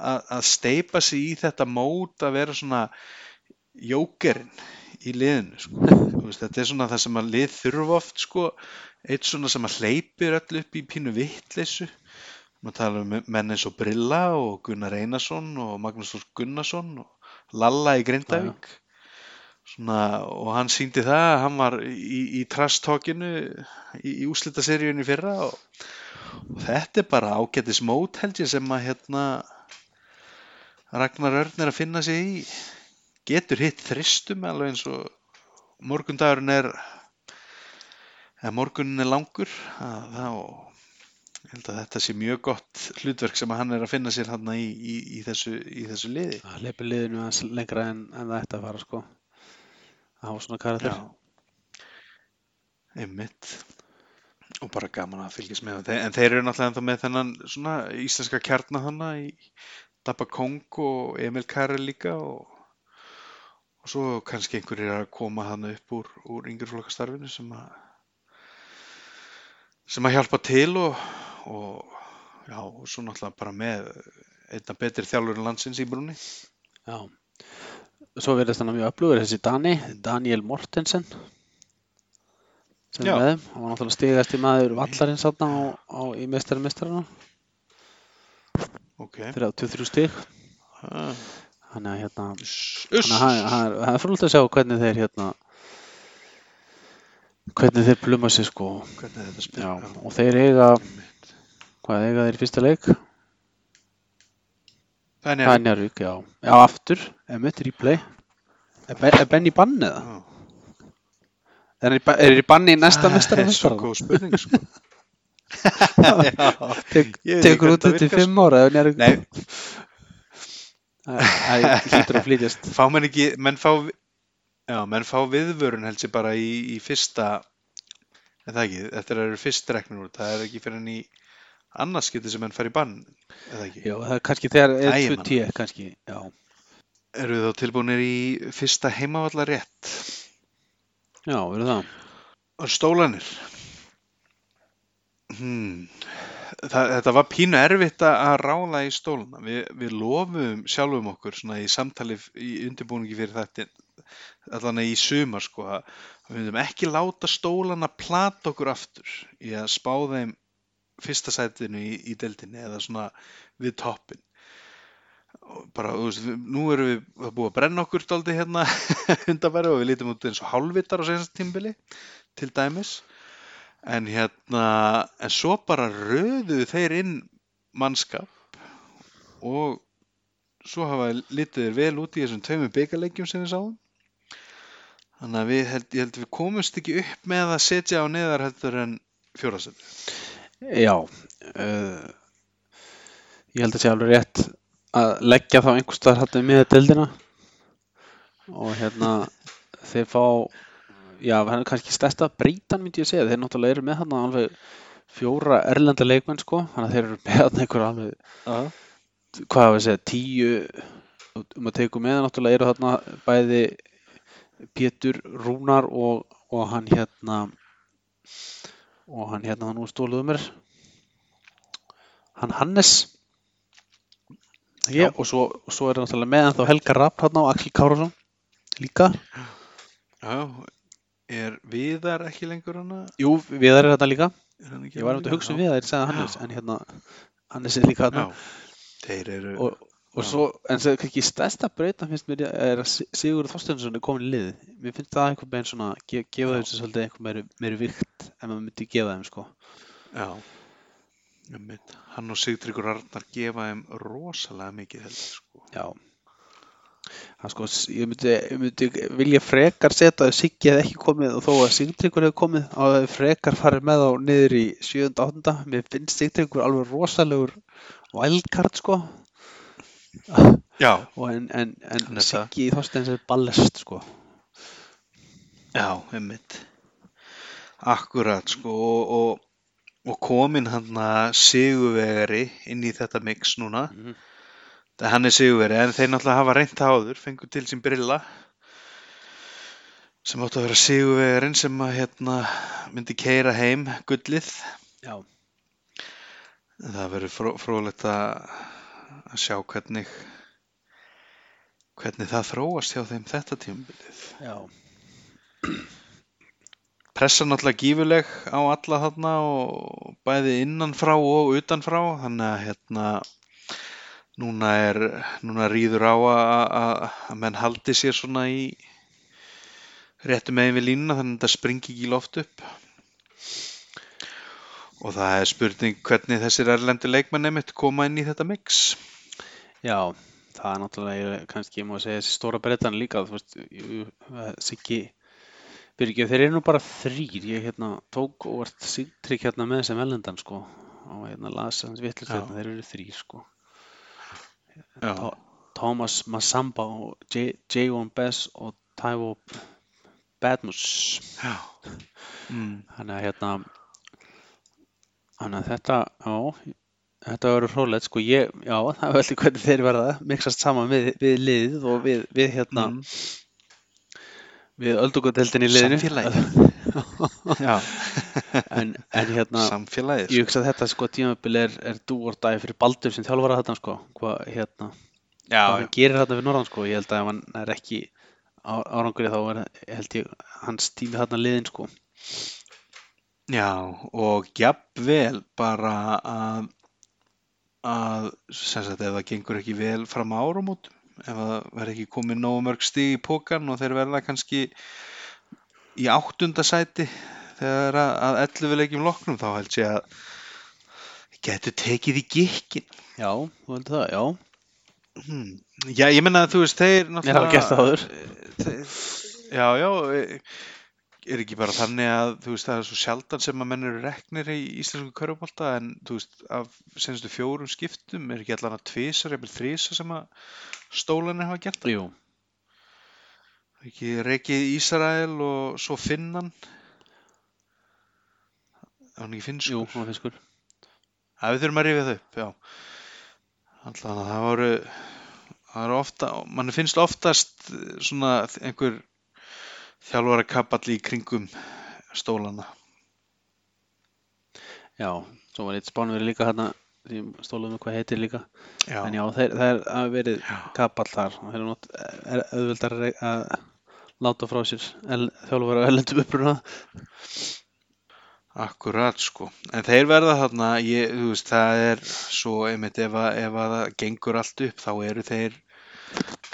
Speaker 1: að- steipa sig í þetta mót að vera svona jókerinn í liðinu sko. Veist, þetta er svona það sem að lið þurfa oft sko, eitt svona sem að hleypir öll upp í pínu vittleysu maður tala um menn eins og Brilla og Gunnar Einarsson og Magnús Þór Gunnarsson og Lalla í Grindavík. Svona, og hann síndi það að hann var í, í trastókinu í, í úslitaseríunni fyrra og, og þetta er bara ágættis mót held ég sem að hérna Ragnar Örn er að finna sig í. Getur hitt þristum alveg eins og morgundagurinn er morgunin er langur að þá held að þetta sé mjög gott hlutverk sem hann er að finna sér hann í, í, í, þessu, í þessu liði.
Speaker 2: Það leipur liðinu aðeins lengra en, en það ætti að fara sko. Að hafa svona karakter.
Speaker 1: Einmitt. Og bara gaman að fylgjast með þeim. En þeir eru náttúrulega ennþá með þennan svona íslenska kjarnar hann í Dabba Kong og Emil Karel líka og, og svo kannski einhverjir að koma hann upp úr, úr yngjurflokkastarfinu sem að sem að hjálpa til og, og já, og svo náttúrulega bara með einna betri þjálfurinn landsins í brunni
Speaker 2: Já, svo verðist hann mjög öflugur þessi Dani, Daniel Mortensen. Sem er með þeim. Hann var náttúrulega stigast í maður vallarins á, á, í mestari mestarana
Speaker 1: ok
Speaker 2: 33 stig.
Speaker 1: Ah,
Speaker 2: hérna Þannig að er- það er frólægt að sjá hvernig þeir hérna hvernig þeir pluma sig sko. Já, og þeir eiga hvað eiga þeir fyrsta leik?
Speaker 1: það er
Speaker 2: Það er
Speaker 1: nefn
Speaker 2: Njarvík, já. Já, aftur, emitt, replay. Er, Ben- er Benny bannið það? Er hann í er banni í næsta mestara
Speaker 1: það er svo góð spurning sko
Speaker 2: tekur út út í fimm ára
Speaker 1: nei,
Speaker 2: Það hlýtur að flytjast.
Speaker 1: fá menn ekki menn fá, já, menn fá viðvörun held sér bara í, í fyrsta er það ekki, þetta eru fyrst reknur út, það er ekki fyrir enn í annars getið sem menn fær í bann það ekki,
Speaker 2: Já, það er kannski þegar
Speaker 1: Æ,
Speaker 2: er
Speaker 1: ég
Speaker 2: 2
Speaker 1: man.
Speaker 2: t kannski, já.
Speaker 1: eru þá tilbúinir í fyrsta heimavallar rétt
Speaker 2: Já, verður það.
Speaker 1: og stólanir hmm. það, þetta var pínu erfitt að ráða í stólana Vi, við lofum sjálfum okkur svona í samtali í undirbúningi fyrir þetta allan í sumar sko að við myndum ekki láta stólana plata okkur aftur í að spá þeim fyrsta sætinu í, í deildinni eða svona við toppin bara, þú veist, nú erum við það búið að brenna okkur daldi hérna undanfæri og við lítum út eins og hálfvitar á senast tímbili til dæmis. En hérna en svo bara röðuðu þeir inn mannskap og svo hafa litið þeir vel út í þessum tveimur byggarleikjum sem við sáum. Þannig að við held, ég held við komumst ekki upp með að setja á neðar heldur en fjórastöld
Speaker 2: Já, uh, ég held að sé alveg rétt að leggja þá einhvers staðar hættu með deildina. Og hérna þeir fá, já, er kannski stærsta breytan myndi ég segja, þeir náttúrulega eru með hann alveg fjóra erlenda leikmenn sko, þannig að þeir eru með hann einhver alveg, hvað hafa að segja, tíu um að teiku með. Náttúrulega eru þarna bæði Pétur Rúnar og, og hann hérna og hann hérna nú stóluðu mér. Hann Hannes.
Speaker 1: Já.
Speaker 2: ég, og svo, svo er hann náttúrulega með ennþá Helga Rapp hann og Axel Kárásson líka.
Speaker 1: Já, er Viðar ekki lengur hana?
Speaker 2: jú, Viðar er þetta líka.
Speaker 1: Er hann
Speaker 2: ég var um að hugsa um? Viðar, ég sagði Hannes en hérna, Hannes er líka hann
Speaker 1: já, þeir eru
Speaker 2: og, og svo, en það er kannski stærsta breytan finnst mér er að Si- Sigurður Þorsteinsson er komin í liðið mér finnst það einhvern veginn svona ge, gefa sem svolítið einhvern meiri, meiri vikt en maður myndi gefa þeim sko
Speaker 1: Já, einmitt. hann og Sigtryggur Arnar gefa þeim rosalega mikið heldur sko.
Speaker 2: Já Það sko, ég myndi, ég myndi vilja frekar setja að Siggi hefði ekki komið og þó að Sigtryggur hefði komið og að frekar farið með á niður í 7. 8. Mér finnst Sigtryggur alveg rosalegur wildcard sko
Speaker 1: Já,
Speaker 2: og en, en, en. Siggi Þorsteins er ballest sko
Speaker 1: já, einmitt. Akkurat sko og, og, og komin hann að sigurvegari inn í þetta mix núna.
Speaker 2: Mhm.
Speaker 1: Það hann er sigurvegari en þeir náttúrulega hafa reynt það áður, fengur til sín brilla sem áttu að vera sigurvegarinn sem að hérna myndi keira heim gullið.
Speaker 2: Já,
Speaker 1: Það verður fró, fróðlegt að, að sjá hvernig hvernig það þróast hjá þeim þetta tímabilið.
Speaker 2: já.
Speaker 1: Pressa náttúrulega gífuleg á alla þarna og bæði innanfrá og utanfrá þannig að hérna núna er núna rýður á að, menn haldi sér svona í réttu megin við línuna þannig að þetta springi ekki loft upp. Og það er spurning hvernig þessir erlendi leikmenn einmitt koma inn í þetta mix
Speaker 2: Já, það er náttúrulega kannski, ég má segja þessi stóra brettan líka, þú veist, jú, Siggi, Byrgið, þeir eru nú bara þrýr, ég hérna tók og vart Sigtrygg hérna með sem ellendan, sko, og hérna las hans vittlust hérna, þeir eru þrýr, sko. Tó- Thomas Massamba og J- J1 Bess og Taiwo Badmus.
Speaker 1: já. Mm.
Speaker 2: Þannig að hérna, þannig að þetta, já, þetta verður hrólægt, sko, ég, já, það er veldig hvernig þeir verða, mixast saman við, við liðið og við, við hérna,
Speaker 1: Mm.
Speaker 2: við öldugadeldin í liðinu.
Speaker 1: Samfélagið. Já,
Speaker 2: en, en hérna,
Speaker 1: samfélagið
Speaker 2: ég hugsa að þetta sko tímabil er, er dúordæði fyrir Baldur sem þjálfara þetta sko, hvað hérna,
Speaker 1: Já,
Speaker 2: hvað hann gerir þetta fyrir Norðan sko, ég held að ef hann er ekki á, árangri þá er, held ég, hans tími þarna liðin sko.
Speaker 1: Já, og jafnvel bara að, að sem sagt, ef það gengur ekki vel fram á áramótum, ef það verður ekki komið nógu mörg stig í pókan og þeir verða kannski í áttunda sæti þegar að, að 11 leikjum loknum, þá held ég að getur tekið í gikkin.
Speaker 2: Já, þú heldur það, já.
Speaker 1: Hmm. Já, ég menna að þú veist, þeir
Speaker 2: Mér hafa gert það áður.
Speaker 1: Þeir, já, já, er ekki bara þannig að þú veist, það er svo sjaldan sem að menn eru reknir í íslensku körfubólta en þú veist, af senstu fjórum skiptum er ekki allan að tvisar, eða þrísar sem að stólanir hafa gert það.
Speaker 2: Jú,
Speaker 1: Ekki reikið Ísrael og svo Finnan. Það var ekki finnskur.
Speaker 2: jú, það finnst skur.
Speaker 1: Já, við þurfum að rifja þau upp, já. Alltaf að það voru, það eru ofta, mann finnst oftast svona einhver þjálfara kapall í kringum stólana.
Speaker 2: Já, svo var eitt spánveri líka hérna, því stólaðum hvað heitir líka.
Speaker 1: Já,
Speaker 2: En já, þeir, það er verið kapall þar og nátt, er auðvöldar að láta frá sér þjálfara ellendum uppruna.
Speaker 1: akkurat sko. En þeir verða þarna, ég, veist, það er svo einmitt ef að, ef að það gengur allt upp, þá eru þeir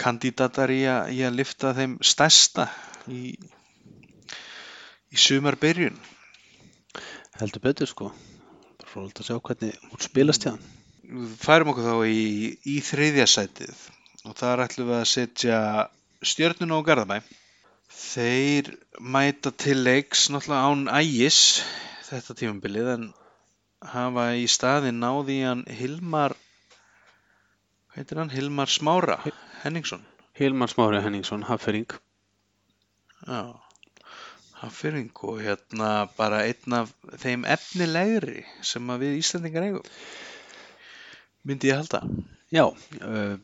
Speaker 1: kandidatar í að, í að lifta þeim stærsta í, í sumarbyrjun.
Speaker 2: Heldur betur sko. Bara frólægt að sjá hvernig hún spilast hjá hann.
Speaker 1: færum okkur þá í, í þriðja sætið og þar ætlum við að setja stjörnuna og Garðabæ. Þeir mæta til leiks náttúrulega án ægis þetta tímabilið en hafa í staðin náði hann Hilmar hvað heitir hann? Hilmar Smára Henningsson.
Speaker 2: Hilmar Smári Henningsson, Haffering.
Speaker 1: Já, Haffyring og hérna bara einn af þeim efnilegri sem við Íslandingar eigum. Myndi ég halda.
Speaker 2: Já, uh,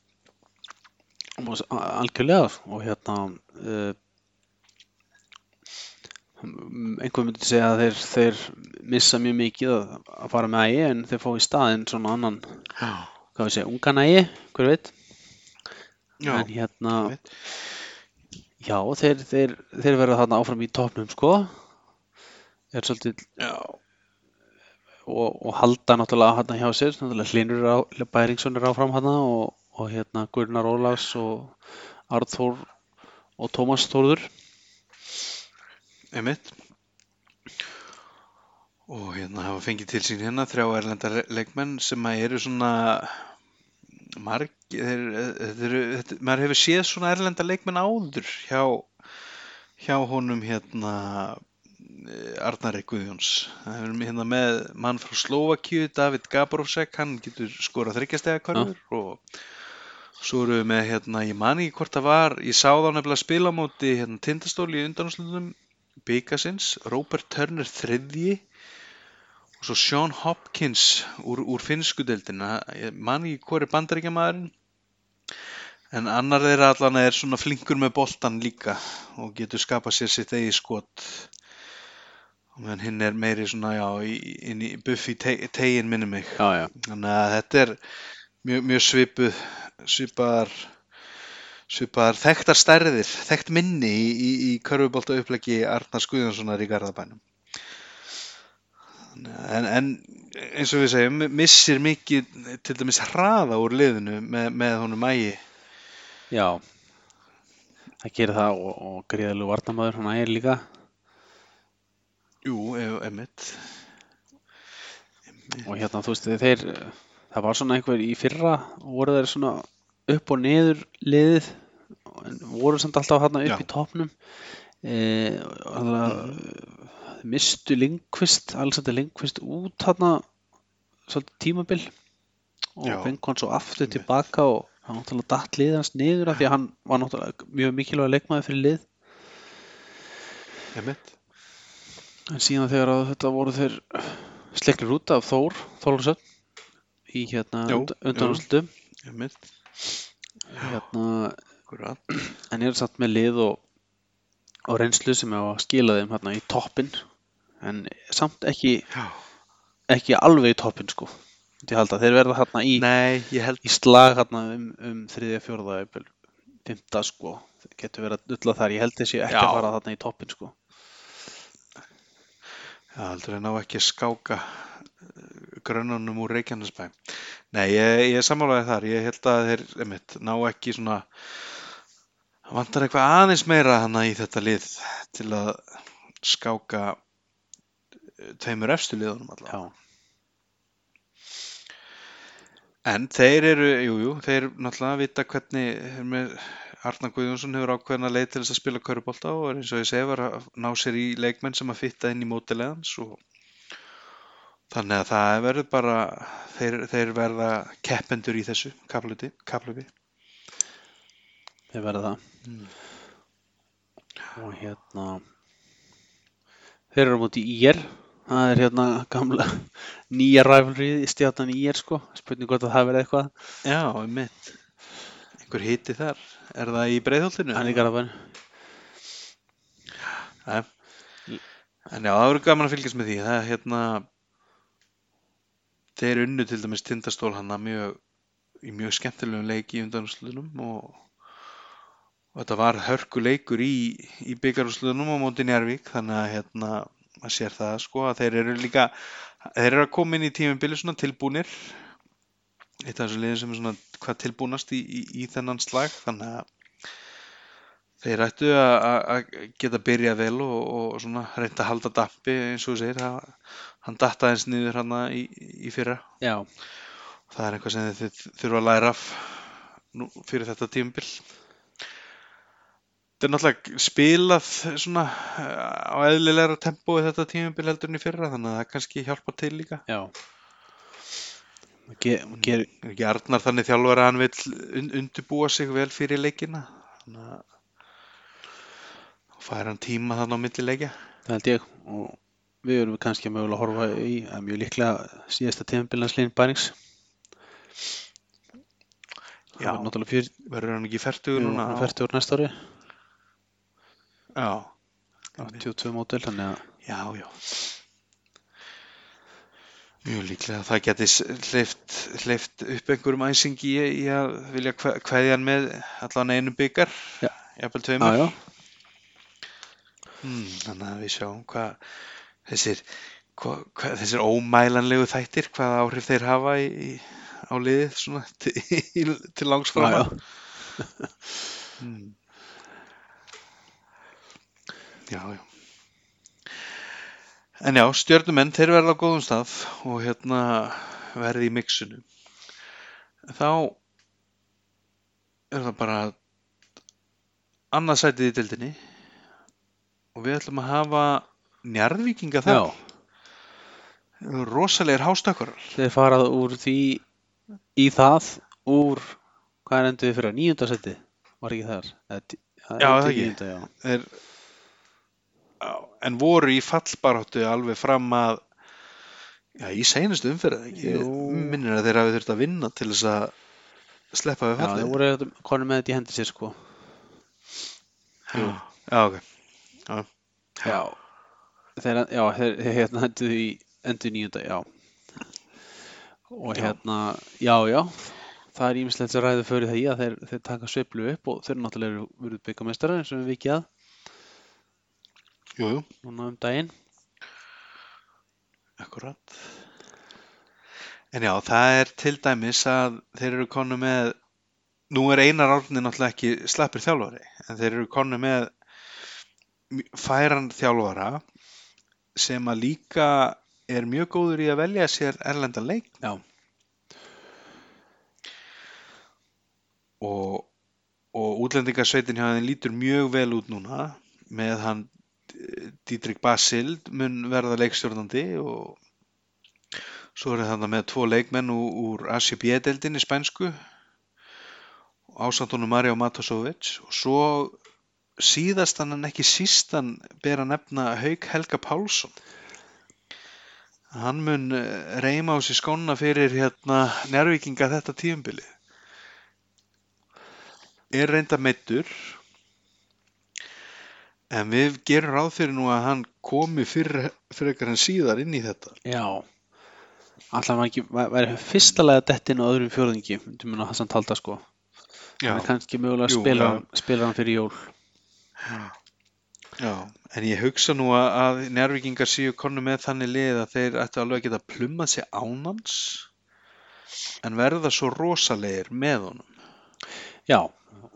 Speaker 2: algjörlega og hérna uh, einhver myndi segja að þeir, þeir missa mjög mikið að, fara með ægi en þeir fá í staðinn svona annan,
Speaker 1: Já,
Speaker 2: hvað við segja, ungan ægi, hver veit
Speaker 1: já.
Speaker 2: en hérna
Speaker 1: veit.
Speaker 2: Já, þeir, þeir, þeir verða þarna áfram í topnum sko. Er svolítið og, og halda náttúrulega hérna hjá sér. Náttúrulega Hlinur á, Bæringsson er áfram hérna og, og hérna Gunnar Ólafs og Arþór og Tómas Þórður.
Speaker 1: Einmitt. Og hérna hafa fengið til sín hérna þrjá erlendar leikmenn sem að eru svona marg, þeir, þeir, þeir, maður hefur séð svona erlendar leikmenn áður hjá, hjá honum hérna eh. Það er hérna með mann frá Slovakíu, David Gaborovsek, hann getur skorað þryggjastega körfur og svo eru við með hérna, ég man ekki hvort það var, ég sá þá nefnilega spila á móti hérna tindastóli í undanúslutum Bikasins, Robert Turner þriðji og svo Sean Hopkins úr, úr finskudeldina, ég man ekki hvað er bandaríkjamaðurinn en annar þeirra allan er svona flinkur með boltan líka og getur skapað sér sitt eigi skot. Og meðan hinn er meiri svona já, í- inn í Buffy te tegin minni mig.
Speaker 2: Já, já,
Speaker 1: þannig að þetta er mjög, mjög svipuð svipaðar svipaðar þekktar stærðir, þekkt minni í, í, í körfubólta upplegi Arnar Guðjónssonar í Garðabænum. En, en eins og við segjum, missir mikið til dæmis hraða úr liðinu með, með honum ægi.
Speaker 2: Já, það gerir það og, og greiðalegu varnamöður hann ægir líka.
Speaker 1: Jú, einmitt.
Speaker 2: og hérna þú veist þeir það var svona einhver í fyrra voru þeir svona upp og niður liðið voru samt alltaf hérna upp
Speaker 1: Já.
Speaker 2: í topnum e, og það mistu Lindqvist Alexander Lindqvist út hérna svolítið tímabil og fengi hann svo aftur tilbaka og hann náttúrulega datt liðið hans niður af því að hann var náttúrulega mjög mikilvæg leikmaður fyrir lið
Speaker 1: Einmitt.
Speaker 2: En síðan þegar að þetta voru þeir sleiklir út af Þór, Þólarsson í hérna
Speaker 1: Jú,
Speaker 2: und, undanúrslutum
Speaker 1: Einmitt.
Speaker 2: hérna,
Speaker 1: Akkurat.
Speaker 2: en eru satt með lið og, og reynslu sem er að skila þeim hérna í toppin en samt ekki,
Speaker 1: Já.
Speaker 2: ekki alveg í toppin sko að þeir verða hérna í,
Speaker 1: Nei,
Speaker 2: í slag hérna um, um þriðja, jafnvel, fymta sko, það getur verið að nulla þar ég held þessi ekki
Speaker 1: Já.
Speaker 2: að fara þarna í toppin sko
Speaker 1: Já, heldur en ná ekki að skáka uh, grönnunum úr Reykjanesbæ. Nei, ég, ég sammálaði þar. Ég held að þeir, einmitt, ná ekki svona, það vantar eitthvað aðeins meira hana í þetta lið til að skáka tveimur efstu liðunum.
Speaker 2: Já,
Speaker 1: En þeir eru, jú, jú, þeir náttúrulega vita hvernig Arnar Guðjónsson hefur ákveðna leið til þess að spila körubólta og eins og ég segi var að ná sér í leikmenn sem að fitta inn í mótilegans og þannig að það verður bara, þeir, þeir verða keppendur í þessu kapluti, kapluti.
Speaker 2: þeir verða það
Speaker 1: Mm.
Speaker 2: og hérna þeir eru á móti IR það er hérna gamla nýja ræflrið í stjarnan IR sko spurning hvort að það verði eitthvað
Speaker 1: Já, um mitt. Einhver hiti þar. Er það í breiðholtinu?
Speaker 2: hann í Garabæn
Speaker 1: Nei. En já, það verður gaman að fylgjast með því. Það er hérna, þeir unnu til dæmis tindastól hana mjög, í mjög skemmtilegum leik í undanúslutunum og, og þetta var hörku leikur í, í byggarúslutunum á móti Njarvík þannig að hérna, maður sér það sko að þeir eru líka, þeir eru að koma inn í tímabili svona tilbúnir eitt af þessu liðin sem er svona hvað tilbúnast í, í, í þennan slag þannig að Þeir ættu að- að að geta byrjað vel og, og svona reynda að halda dampi eins og þú segir, það, hann datta eins niður hann í, í fyrra.
Speaker 2: já,
Speaker 1: Það er eitthvað sem þið þurfa að læra af nú, fyrir þetta tímabil. Þetta er náttúrulega spilað svona eh, á eðlilegra tempói þetta tímabil heldur en í fyrra þannig að það kannski hjálpa til líka.
Speaker 2: já Ge, ger,
Speaker 1: Er ekki Arnar þannig þjálfur að hann vil un undirbúa sig vel fyrir leikina? Þannig að þá fær hann tíma þannig á milli leikja.
Speaker 2: það held ég og við erum kannski mögulega að horfa í að mjög líklega síðasta tímabilanslín bænings
Speaker 1: Já.
Speaker 2: er
Speaker 1: Verður hann ekki færtugur núna? á-
Speaker 2: færtur næsta ári
Speaker 1: Já,
Speaker 2: 82 mótil þannig að
Speaker 1: já, já. Mjög líklega að það geti hleyft, upp einhverjum æsingi í, í að vilja kveðja hann með allan einu byggar,
Speaker 2: Já.
Speaker 1: jafnvel
Speaker 2: já,
Speaker 1: tveimur.
Speaker 2: já,
Speaker 1: Hmm, þannig að við sjáum hvað þessir, hvað, hvað, þessir ómælanlegu þættir, hvaða áhrif þeir hafa í, í, á liðið svona til, til langs
Speaker 2: já, já.
Speaker 1: Já, já. En já, stjörnumenn, þeir verða á góðum stað og hérna verði í mixinu. Þá er það bara annað sætið í dildinni og við ætlum að hafa njarðvíkinga
Speaker 2: já.
Speaker 1: þar. Rosalegir hástökkurar.
Speaker 2: þeir farað úr því í það úr hvað er endur við fyrir að nýjunda seti var ekki þar Eða
Speaker 1: Já, það ekki.
Speaker 2: níunda, já.
Speaker 1: Þeir, já, en voru í fallbaráttu alveg fram að já, í seinustu umferð ekki? Minnir að þeir hafi þurft að vinna til þess að sleppa við
Speaker 2: já,
Speaker 1: fallið.
Speaker 2: þeir voru konum með þetta í hendi sér sko.
Speaker 1: Já, já, ok.
Speaker 2: Já, þeir, já, þeir, þeir hérna endur í endur nýjunda, já. Og
Speaker 1: Já.
Speaker 2: hérna, já, já. Það er ímislegt sem ræður fyrir því að þeir, þeir taka sveiflu upp og þeir náttúrulega eru verið byggamestara eins og við vikið að
Speaker 1: jú, jú,
Speaker 2: núna um daginn.
Speaker 1: akkurat. En já, það er til dæmis að þeir eru konu með, nú er Einar Árni náttúrulega ekki slappir þjálfari, en þeir eru konu með færan þjálfara sem að líka er mjög góður í að velja sér erlenda leik
Speaker 2: Já,
Speaker 1: og, og útlendingarsveitin hjá þeim lítur mjög vel út núna með hann Dietrich Basild mun verða leikstjórnandi og svo er það með tvo leikmenn úr, ACB-deldinni spænsku ásandunum Mario Matosovic. Og svo síðast hann en ekki sístan ber að nefna Hauk Helga Pálsson. Hann mun eh, reyma á sér skóna fyrir hérna njárvíkinga þetta tíumbili er reynda meittur en við gerum ráð fyrir nú að hann komi fyrir, fyrir ekkar en síðar inn í þetta
Speaker 2: já. Alltaf var ekki, væ- væri fyrstalega dettinn á öðrum fjórðingi, myndum við að Hassan talda sko.
Speaker 1: já,
Speaker 2: Það er kannski mögulega
Speaker 1: Jú,
Speaker 2: spila,
Speaker 1: já.
Speaker 2: hann, spila hann fyrir jól.
Speaker 1: já en ég hugsa nú að, að njárvíkingar séu konu með þannig lið að þeir ættu alveg að geta plummað sér ánans en verða svo rosalegir með honum
Speaker 2: Já,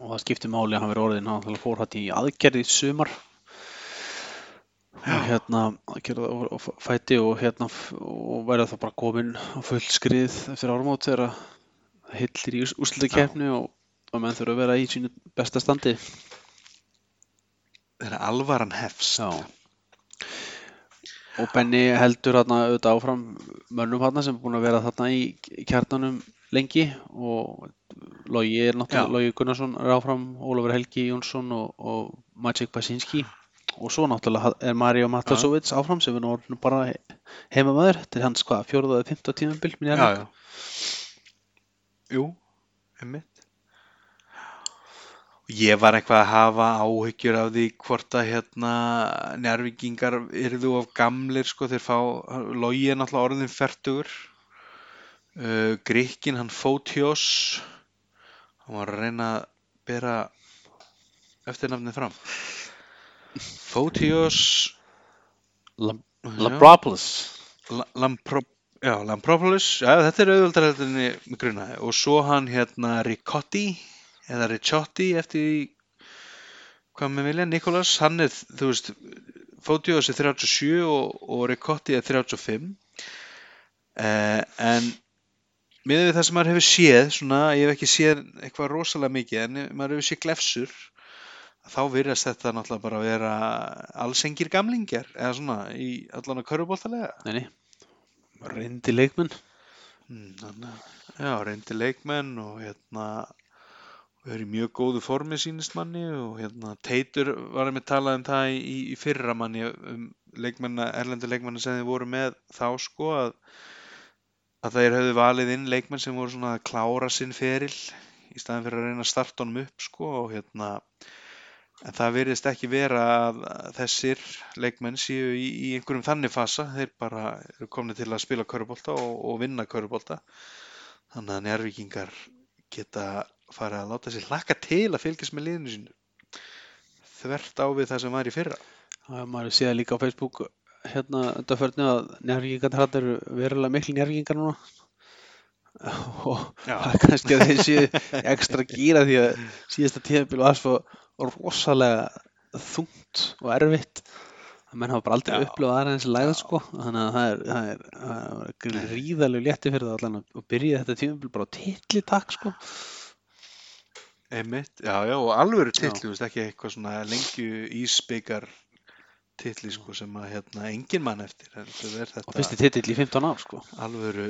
Speaker 2: og það skiptir máli að hann verið orðin, hann fór hætt í aðgerð í sumar. Og hérna, aðgerð og, og fæti og hérna, og verða þá bara komin á full skrið eftir ármót þegar það hillir í úrslutakefni og, og menn þurfa að vera í sínu besta standi.
Speaker 1: þegar alvaran hefst
Speaker 2: Já. Og Benny heldur þarna auðvitað áfram mönnum þarna sem er búin að vera þarna í kjarnanum lengi og Logi er náttúrulega,
Speaker 1: Já.
Speaker 2: Logi Gunnarsson er áfram, Ólafur Helgi Jónsson og, og Maciek Basinski og svo náttúrulega er Mario Matasovic áfram sem er nú bara heimamaður, þetta er hans hvað, fjóruða eða fymta tímabil minn
Speaker 1: já, já. jú, einmitt. Ég var eitthvað að hafa áhyggjur af því hvort að hérna njárvíkingar yrðu of gamlir sko þeir fá, logi er náttúrulega orðin fertugur uh, Grikkin hann Fótios hann var að reyna að bera eftirnafnið fram. Fótios
Speaker 2: Lam- Labropolis
Speaker 1: La- Lampro, já, Lampropoulos já, þetta er auðvöldar heldur en ég mig grunaði og svo hann hérna Ricotti eða Ricciotti eftir hvað með vilja, Nikolas hann er, þú veist Fótiós er 37 og, og Ricotti er 35 eh, en með við það sem maður hefur séð svona, ég hef ekki séð eitthvað rosalega mikið en maður hefur séð glefsur þá virðast þetta náttúrulega bara að vera allsengir gamlingjar eða svona í allan að körfubóltalega
Speaker 2: Nei, nei, reyndi leikmenn.
Speaker 1: Mm, Já, reyndi leikmenn og hérna og er í mjög góðu formi sínist manni og hérna Teitur var að með talað um það í, í fyrra manni um leikmenna, erlendu leikmenna sem þið voru með þá sko að að þeir höfðu valið inn leikmenn sem voru svona að klára sinn feril í staðin fyrir að reyna að starta honum upp sko og hérna en það virðist ekki vera að þessir leikmenn séu í, í einhverjum þannig fasa, þeir bara eru komni til að spila körubólta og, og vinna körubólta þannig að njárvíkingar geta farið að láta sér hlakka til að fylgjast með liðinu sínu þvert á við það sem var í fyrra.
Speaker 2: Það er maður séð líka á Facebook hérna undanförnu að njárvíkingar þarna eru verulega miklu njárvíkingar núna. Og það er kannski að þeir séu ekstra gýra því að síðasta tíðanbíl var svo rosalega þungt og erfitt. Að menn hafa bara aldrei
Speaker 1: Já.
Speaker 2: upplifað aðra eins lægð sko. Þannig að það er, það er, það er gríðalegu létti fyrir það allan að byrja þetta tíðanbíl bara á titli takk sko.
Speaker 1: Einmitt, já, já, og alvöru
Speaker 2: Já.
Speaker 1: titli, þú veist, ekki eitthvað svona lengju ísbyggar titli, sko, sem að, hérna, engin mann eftir, er
Speaker 2: og fyrsti titill í 15 ár sko.
Speaker 1: alvöru,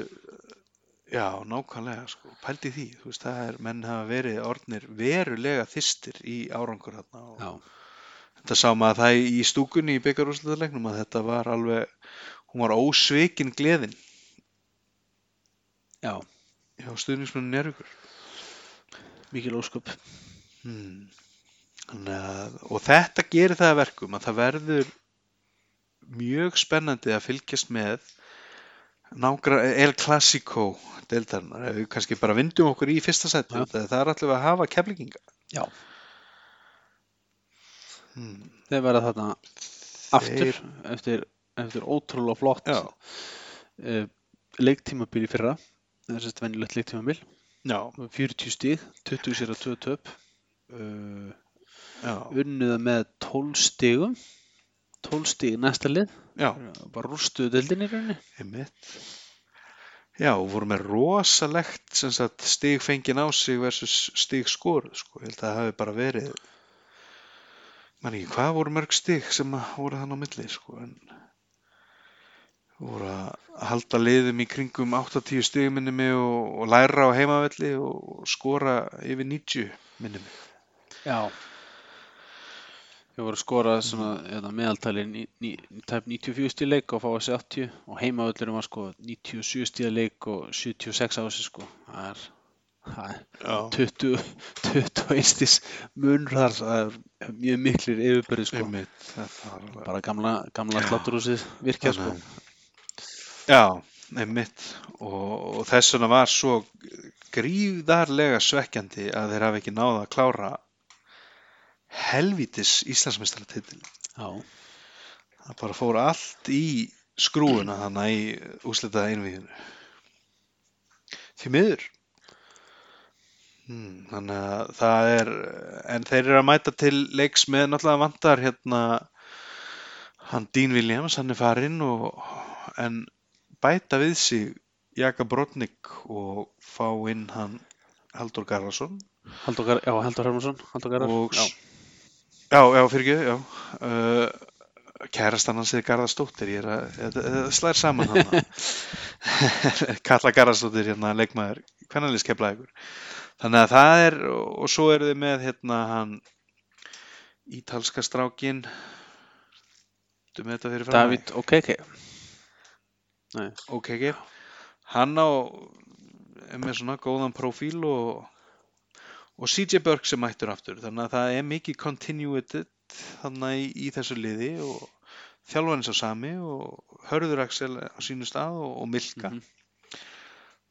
Speaker 1: já, nákvæmlega, sko, pældi því, veist, það er, menn hafa verið orðnir verulega þystir í árangur og
Speaker 2: Já,
Speaker 1: þetta sá maður það í stúkunni í byggarúsleiknum að þetta var alveg, hún var ósvikin gleðin.
Speaker 2: Já,
Speaker 1: hjá stuðningsmennu Njörgur.
Speaker 2: mikil ósköp.
Speaker 1: Hmm. Að, og þetta gerir það að verkum að það verður mjög spennandi að fylgjast með nágra El Clasico deildarinnar, ef við kannski bara vindum okkur í fyrsta seti,
Speaker 2: Já.
Speaker 1: það er allir að hafa keflinginga.
Speaker 2: Já.
Speaker 1: Hmm.
Speaker 2: Þeir verða þarna aftur
Speaker 1: Þeir-
Speaker 2: eftir, eftir ótrúlega flott uh, leiktímabil í fyrra það er sérst venjulegt leiktímabil
Speaker 1: Já,
Speaker 2: 40 stíg, 20 sér að 2 töp uh,
Speaker 1: já,
Speaker 2: unnuða með 12 stígum 12 stíg í næsta lið
Speaker 1: já,
Speaker 2: bara rústuðu deildin í rauninni
Speaker 1: einmitt. Já, og voru með rosalegt sagt, stig fengin á sig versus stig skoruð, sko. Ég held að það hafi bara verið, mann ekki, hvað voru mörg stig sem voru þann á milli, sko, en voru að halda liðum í kringum 80 stig minni mig og, og læra á heimavelli og skora yfir 90 minni mig.
Speaker 2: Já Við vorum skorað svona eða, meðaltali ní, ní, tæp 94 stíð leik og fá þessi 80 og heimavöldurum var sko 97 stíð leik og 76 á þessi sko. Það er, það er
Speaker 1: Já,
Speaker 2: 20, 21 stíðs munur þar það er mjög miklir yfirbyrði sko.
Speaker 1: Einmitt,
Speaker 2: bara gamla, gamla
Speaker 1: Já.
Speaker 2: slátturhúsið virkja sko.
Speaker 1: Já, einmitt. Og, og þess vegna var svo gríðarlega svekkjandi að þeir hafi ekki náða að klára helvítis Íslandsmeistaratitil.
Speaker 2: Já,
Speaker 1: Það bara fór allt í skrúuna þannig í úslitaða einvíðinu. Því miður. Hmm, þannig að það er, en þeir eru að mæta til leiks með náttúrulega vantar hérna hann Dean Williams, hann er farinn og en bæta við sig Jaka Brodnik og fá inn hann Haldur Garðarsson
Speaker 2: Haldur, Gar Haldur Hermansson Haldur Garðar
Speaker 1: og
Speaker 2: já.
Speaker 1: Já, já, fyrir ekki, já. Uh, kærastan hans er Garðarsdóttir ég er að, þetta- þetta slær saman hann. Kalla Garðarsdóttir hérna leikmaður, hvernig skeflaði ykkur þannig að það er og svo eru þið með hérna hann ítalska strákin þú með þetta fyrir fram
Speaker 2: David og KK
Speaker 1: ok, ekki hann á er með svona góðan profíl og og CJ Burke sem mættur aftur þannig að það er mikið continuity þannig í, í þessu liði og þjálfarinn sá sami og Hörður Axel á sínu stað og, og Milka.
Speaker 2: Mhm.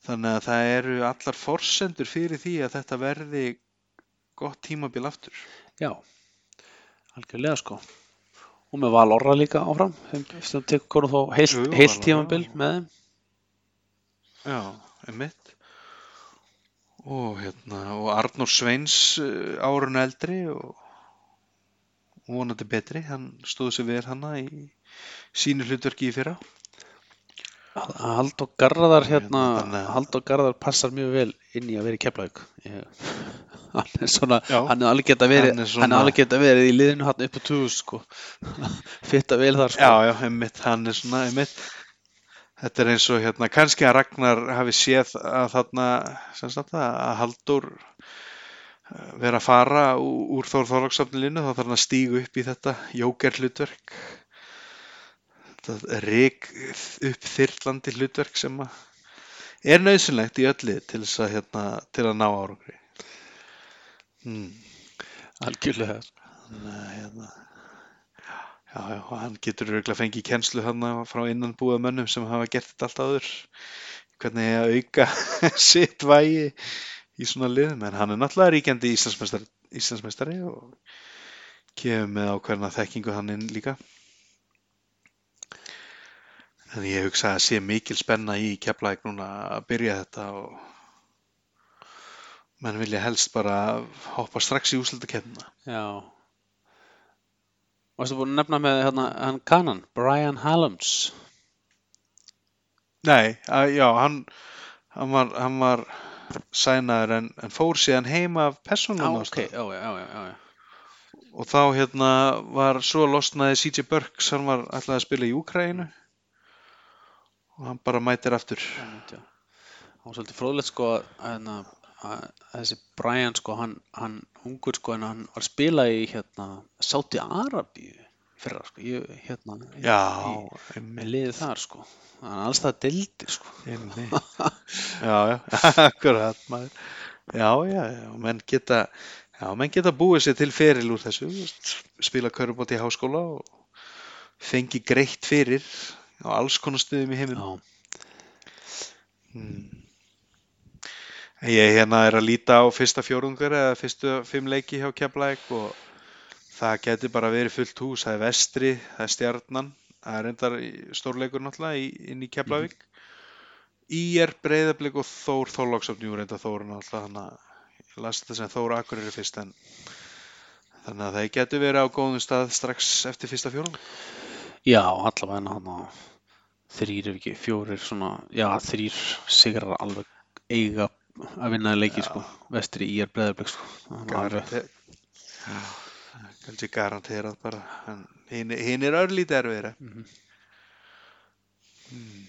Speaker 1: þannig að það eru allar forsendur fyrir því að þetta verði gott tímabil aftur.
Speaker 2: Já, algjörlega sko. Og með Val Orra líka áfram. Sem tekur þó heilt, heilt tímabil með þeim.
Speaker 1: Já, einmitt. Og hérna, og Arnór Sveins uh, árun eldri og og vonandi betri, hann stóð sér vel hana í sínu hlutverki í fyrra.
Speaker 2: Halldór Garðar
Speaker 1: Já,
Speaker 2: hérna,
Speaker 1: þannig að-
Speaker 2: Halldór Garðar passar mjög vel inn í að vera í Keflavík. Ég- hann er svona
Speaker 1: Já,
Speaker 2: hann er alveg alveg geta verið í liðinu hann upp á 2000 sko. Fitta vel þar sko.
Speaker 1: Já, já, einmitt, hann er svona, einmitt, þetta er eins og hérna, kannski að Ragnar hafi séð að þarna, sem sagt það, að Halldór uh, vera að fara úr Þór Þorlagsafnilinu, þá þarf hann að stígu upp í þetta jóker hlutverk, þetta rík upp þyrlandi hlutverk sem er nöðsynlegt í öllu til að, hérna, til að ná árangri. Hmm.
Speaker 2: algjörlega
Speaker 1: Þannig að, hérna, já, já, hann getur örgulega fengið kennslu hann frá innanbúða mönnum sem hafa gert þetta allt áður. Hvernig að auka sitt vægi í svona liðum? En hann er náttúrulega ríkjandi Íslandsmeistari, Íslandsmeistari og kemur með ákveðna þekkingu hann inn líka. En ég hugsa að sé mikil spenna í keflæk núna að byrja þetta og menn vilja helst bara hoppa strax í úslutakefnina
Speaker 2: já Varstu búin að nefna með hérna, hann kanan, Brian Hallams
Speaker 1: Nei, að, já, hann, hann var, hann var sænaður en, en fór síðan heima af
Speaker 2: Já,
Speaker 1: persónulegum
Speaker 2: ok,
Speaker 1: ástæðum.
Speaker 2: já, já, já,
Speaker 1: og þá hérna var svo losnaði CJ Burks, hann var alltaf að spila í Úkræinu og hann bara mætir aftur.
Speaker 2: Það var svolítið fróðlegt sko að, að þessi Brian sko hann, hann ungur sko en hann var að spila í hérna Sáti Arabíu fyrra sko ég, hérna
Speaker 1: Já,
Speaker 2: í, með liðið þar sko hann er alls það dildi sko.
Speaker 1: Já, já, akkurat maður. Já, já, já, menn geta, já, menn geta búið sér til feril úr þessu, spila körubóti í háskóla og fengi greitt fyrir á alls konar stuðum í heiminum.
Speaker 2: já.
Speaker 1: Hmm. Ég hérna er að líta á fyrsta fjórðungur eða fyrstu fimm leiki hjá Keflæk og það getur bara verið fullt hús. Það er vestri, það er stjarnan, það er reyndar í- stórleikur náttúrulega í, inn í Keflavík. IR, Breiðablík og Þór Þorláksöfn, jú reynda Þór náttúrulega þannig að ég las þetta sem Þór Akureyri fyrst en þannig að það getur verið á góðum stað strax eftir fyrsta fjórðung.
Speaker 2: Já, allavega hann að þrýr ef ekki fjórir svona, já þrýr sigrar alveg eiga að vinna leiki sko, vestri í er breðarblik sko.
Speaker 1: Garanter, kannski garanterað bara. Hinn, hinn er örlítið erfiðri
Speaker 2: Mhm.
Speaker 1: Hmm.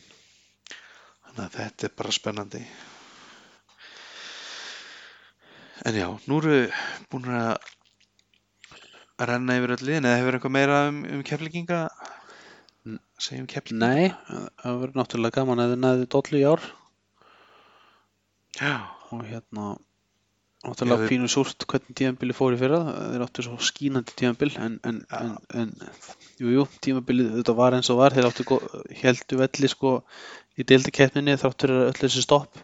Speaker 1: þannig að þetta er bara spennandi. En já, nú eru búin að renna yfir öll liðin. Eða hefur eitthvað meira um, um keflinginga segjum keflinginga
Speaker 2: Nei, það verður náttúrulega gaman að þið næðu dollu í ár
Speaker 1: já,
Speaker 2: og hérna náttúrulega pínu súrt hvernig tíðanbili fór í fyrra. Þeir áttu svo skínandi tíðanbil en, en,
Speaker 1: Já.
Speaker 2: en, en jú, jú, tíðanbilið þetta var eins og var. Þeir áttu héldu velli sko í deildakeppninni þráttur öll þessi stopp.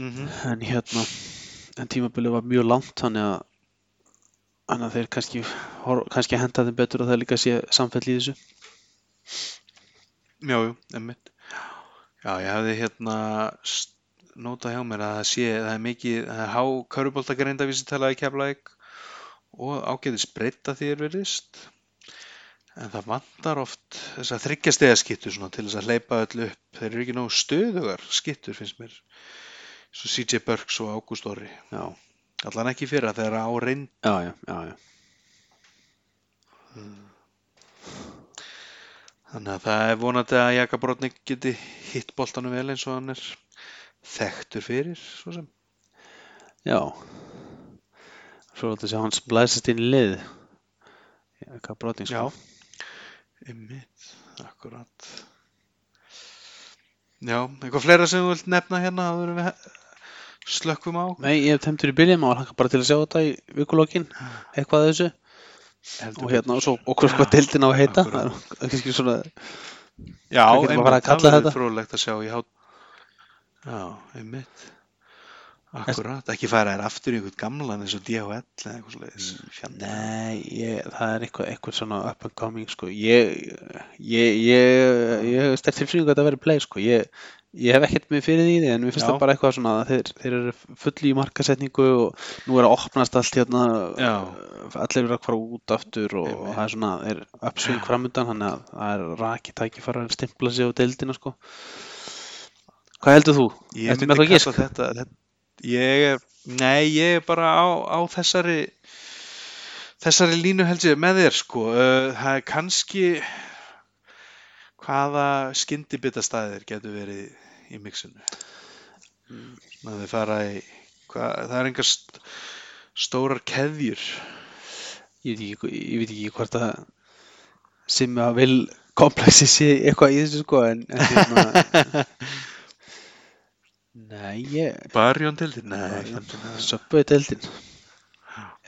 Speaker 1: Mm
Speaker 2: en hérna en tímabilið var mjög langt þannig að að þeir kannski, kannski henda þeim betur að það líka sé samfell í þessu.
Speaker 1: Já, jú, emmitt já, ég hefði hérna notað hjá mér að það sé það er mikið, það er há köruboltagreinda vísitala í keflæk og ágæðis breyta því er verðist en það vantar oft þess að þryggja stegaskittur til þess að hleypa öll upp. Þeir eru ekki nógu stöðugar skittur finnst mér svo CJ Burks og Ágúst Orri.
Speaker 2: Já,
Speaker 1: allan ekki fyrra þegar á reynd
Speaker 2: já, já, já, já.
Speaker 1: Þannig að það er vonandi að Jaka Brotnik geti hitt boltanum vel eins og hann er þekktur fyrir svo sem
Speaker 2: já. svo að þessi hans blæsast inn í lið hvað brotning
Speaker 1: Já,
Speaker 2: sko
Speaker 1: einmitt, akkurat. Já, eitthvað fleira sem þú vilt nefna hérna en við slökkvum á?
Speaker 2: Nei, ég hef temtur í byrjun, maður hlakka bara til að sjá þetta í vikulokkin, eitthvað af þessu
Speaker 1: Heldur
Speaker 2: og hérna, og svo okkur hvað deildin á að heita það er er kannski svona,
Speaker 1: Já, einmitt,
Speaker 2: kalla
Speaker 1: það verður
Speaker 2: þetta?
Speaker 1: fróðlegt að sjá. Já, einmitt. Akkurat, ekki færa þér aftur í einhvern gamlan eins og DHL eða eitthvað sliðis.
Speaker 2: nei, ég, það er eitthvað, eitthvað svona up and coming, sko ég, ég, ég, ég hef sterkt tilfinningu að þetta verið play, sko ég, ég hef ekkert með fyrir því en mér finnst
Speaker 1: Já.
Speaker 2: það bara eitthvað svona að þeir, þeir eru fulli í markasetningu og nú er að opnast allt hérna
Speaker 1: Já.
Speaker 2: allir eru að fara út aftur og
Speaker 1: Einmitt.
Speaker 2: það er svona, er uppsving framundan þannig að það er raki tækifæra að stimpla sig á deildina sko Hvað heldur þú?
Speaker 1: Ég
Speaker 2: Ertu
Speaker 1: myndi kalla þetta, þetta, ég er, nei, ég er bara á, á þessari, þessari línu held ég með þér, sko. Uh, það er kannski, hvaða skyndibitastæðir getur verið í mixinu? Svona þau fara í, hvað, það er engar st stórar keðjur.
Speaker 2: Ég veit ekki, ég veit ekki hvort að sem að vil komplexi sé eitthvað í þessu sko en, en hérna Nei, ég
Speaker 1: Barjón deildin? Nei,
Speaker 2: Subway deildin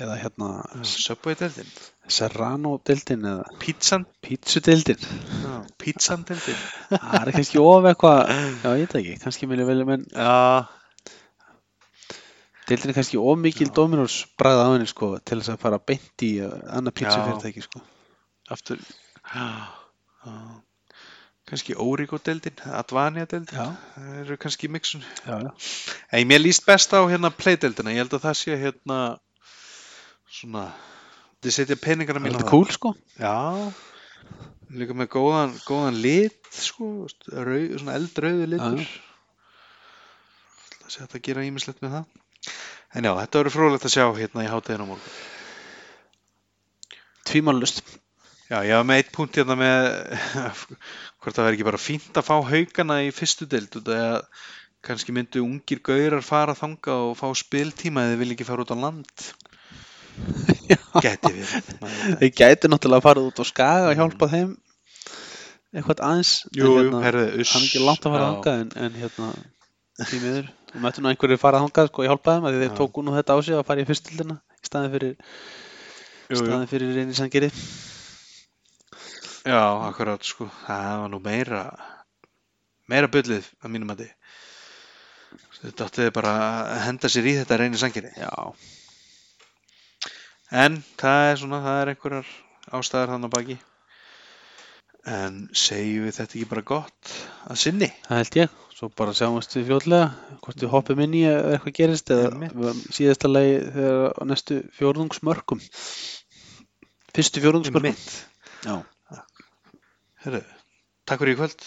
Speaker 2: eða hérna
Speaker 1: Subway deildin?
Speaker 2: Serrano deildin eða?
Speaker 1: Pizzan?
Speaker 2: Pizza deildin
Speaker 1: Já, Pizzan deildin?
Speaker 2: það er kannski of eitthvað já ég veit ekki, kannski vilja velja menn
Speaker 1: Já,
Speaker 2: deildin er kannski of mikil Dominos bragða á henni sko til þess að fara beint í uh, annað pizza
Speaker 1: Já.
Speaker 2: fyrirtæki sko.
Speaker 1: Aftur kannski Órigó-deildin, Advania-deildin.
Speaker 2: Já,
Speaker 1: það eru kannski mixun.
Speaker 2: Já, já.
Speaker 1: en mér líst best á hérna play-deildina. Ég held að það sé hérna svona þið setja peningana
Speaker 2: það er
Speaker 1: mína
Speaker 2: þetta cool sko.
Speaker 1: Já, líka með góðan, góðan lit sko, rauð, svona eldrauðu litur. Það sé að gera ímislegt með það. En já, þetta verður fróðlegt að sjá hérna í hátæðin á morgun.
Speaker 2: Tvímálust
Speaker 1: Já, ég var með eitt punkt hérna með hvort það verður ekki bara fínt að fá haugana í fyrstu deild út af að kannski myndu ungir gaurar fara þanga og fá spiltíma eða vil ekki fara út á land Gæti það.
Speaker 2: þeir gæti náttúrulega farið út á skaga og hjálpa þeim eitthvað aðeins
Speaker 1: Jú,
Speaker 2: en,
Speaker 1: jú, herðu, uss
Speaker 2: hann er ekki langt að fara
Speaker 1: já.
Speaker 2: þangað en, en hérna því miður, þú mættu nú einhverju fara þangað sko, ég hjálpa þeim að því þeir tóku nú þetta á sig að fara í fyrstildina í staðin fyrir,
Speaker 1: Jú,
Speaker 2: staðin fyrir reynir sangeri.
Speaker 1: Já, akkurát sko það var nú meira meira bullið að mínum að þetta áttiði bara að henda sér í þetta reynir sanginni
Speaker 2: Já,
Speaker 1: en það er svona, það er einhverjar ástæðar þannig að baki en segjum við þetta ekki bara gott að sinni
Speaker 2: það held ég. Svo bara sjáumst við fljótlega hvort við hoppum inn í ef eitthvað gerist eða síðasta lagi þegar á næstu fjórðungsmörkum. Fyrstu fjórðungsmörkum.
Speaker 1: Herru, takk fyrir í kvöld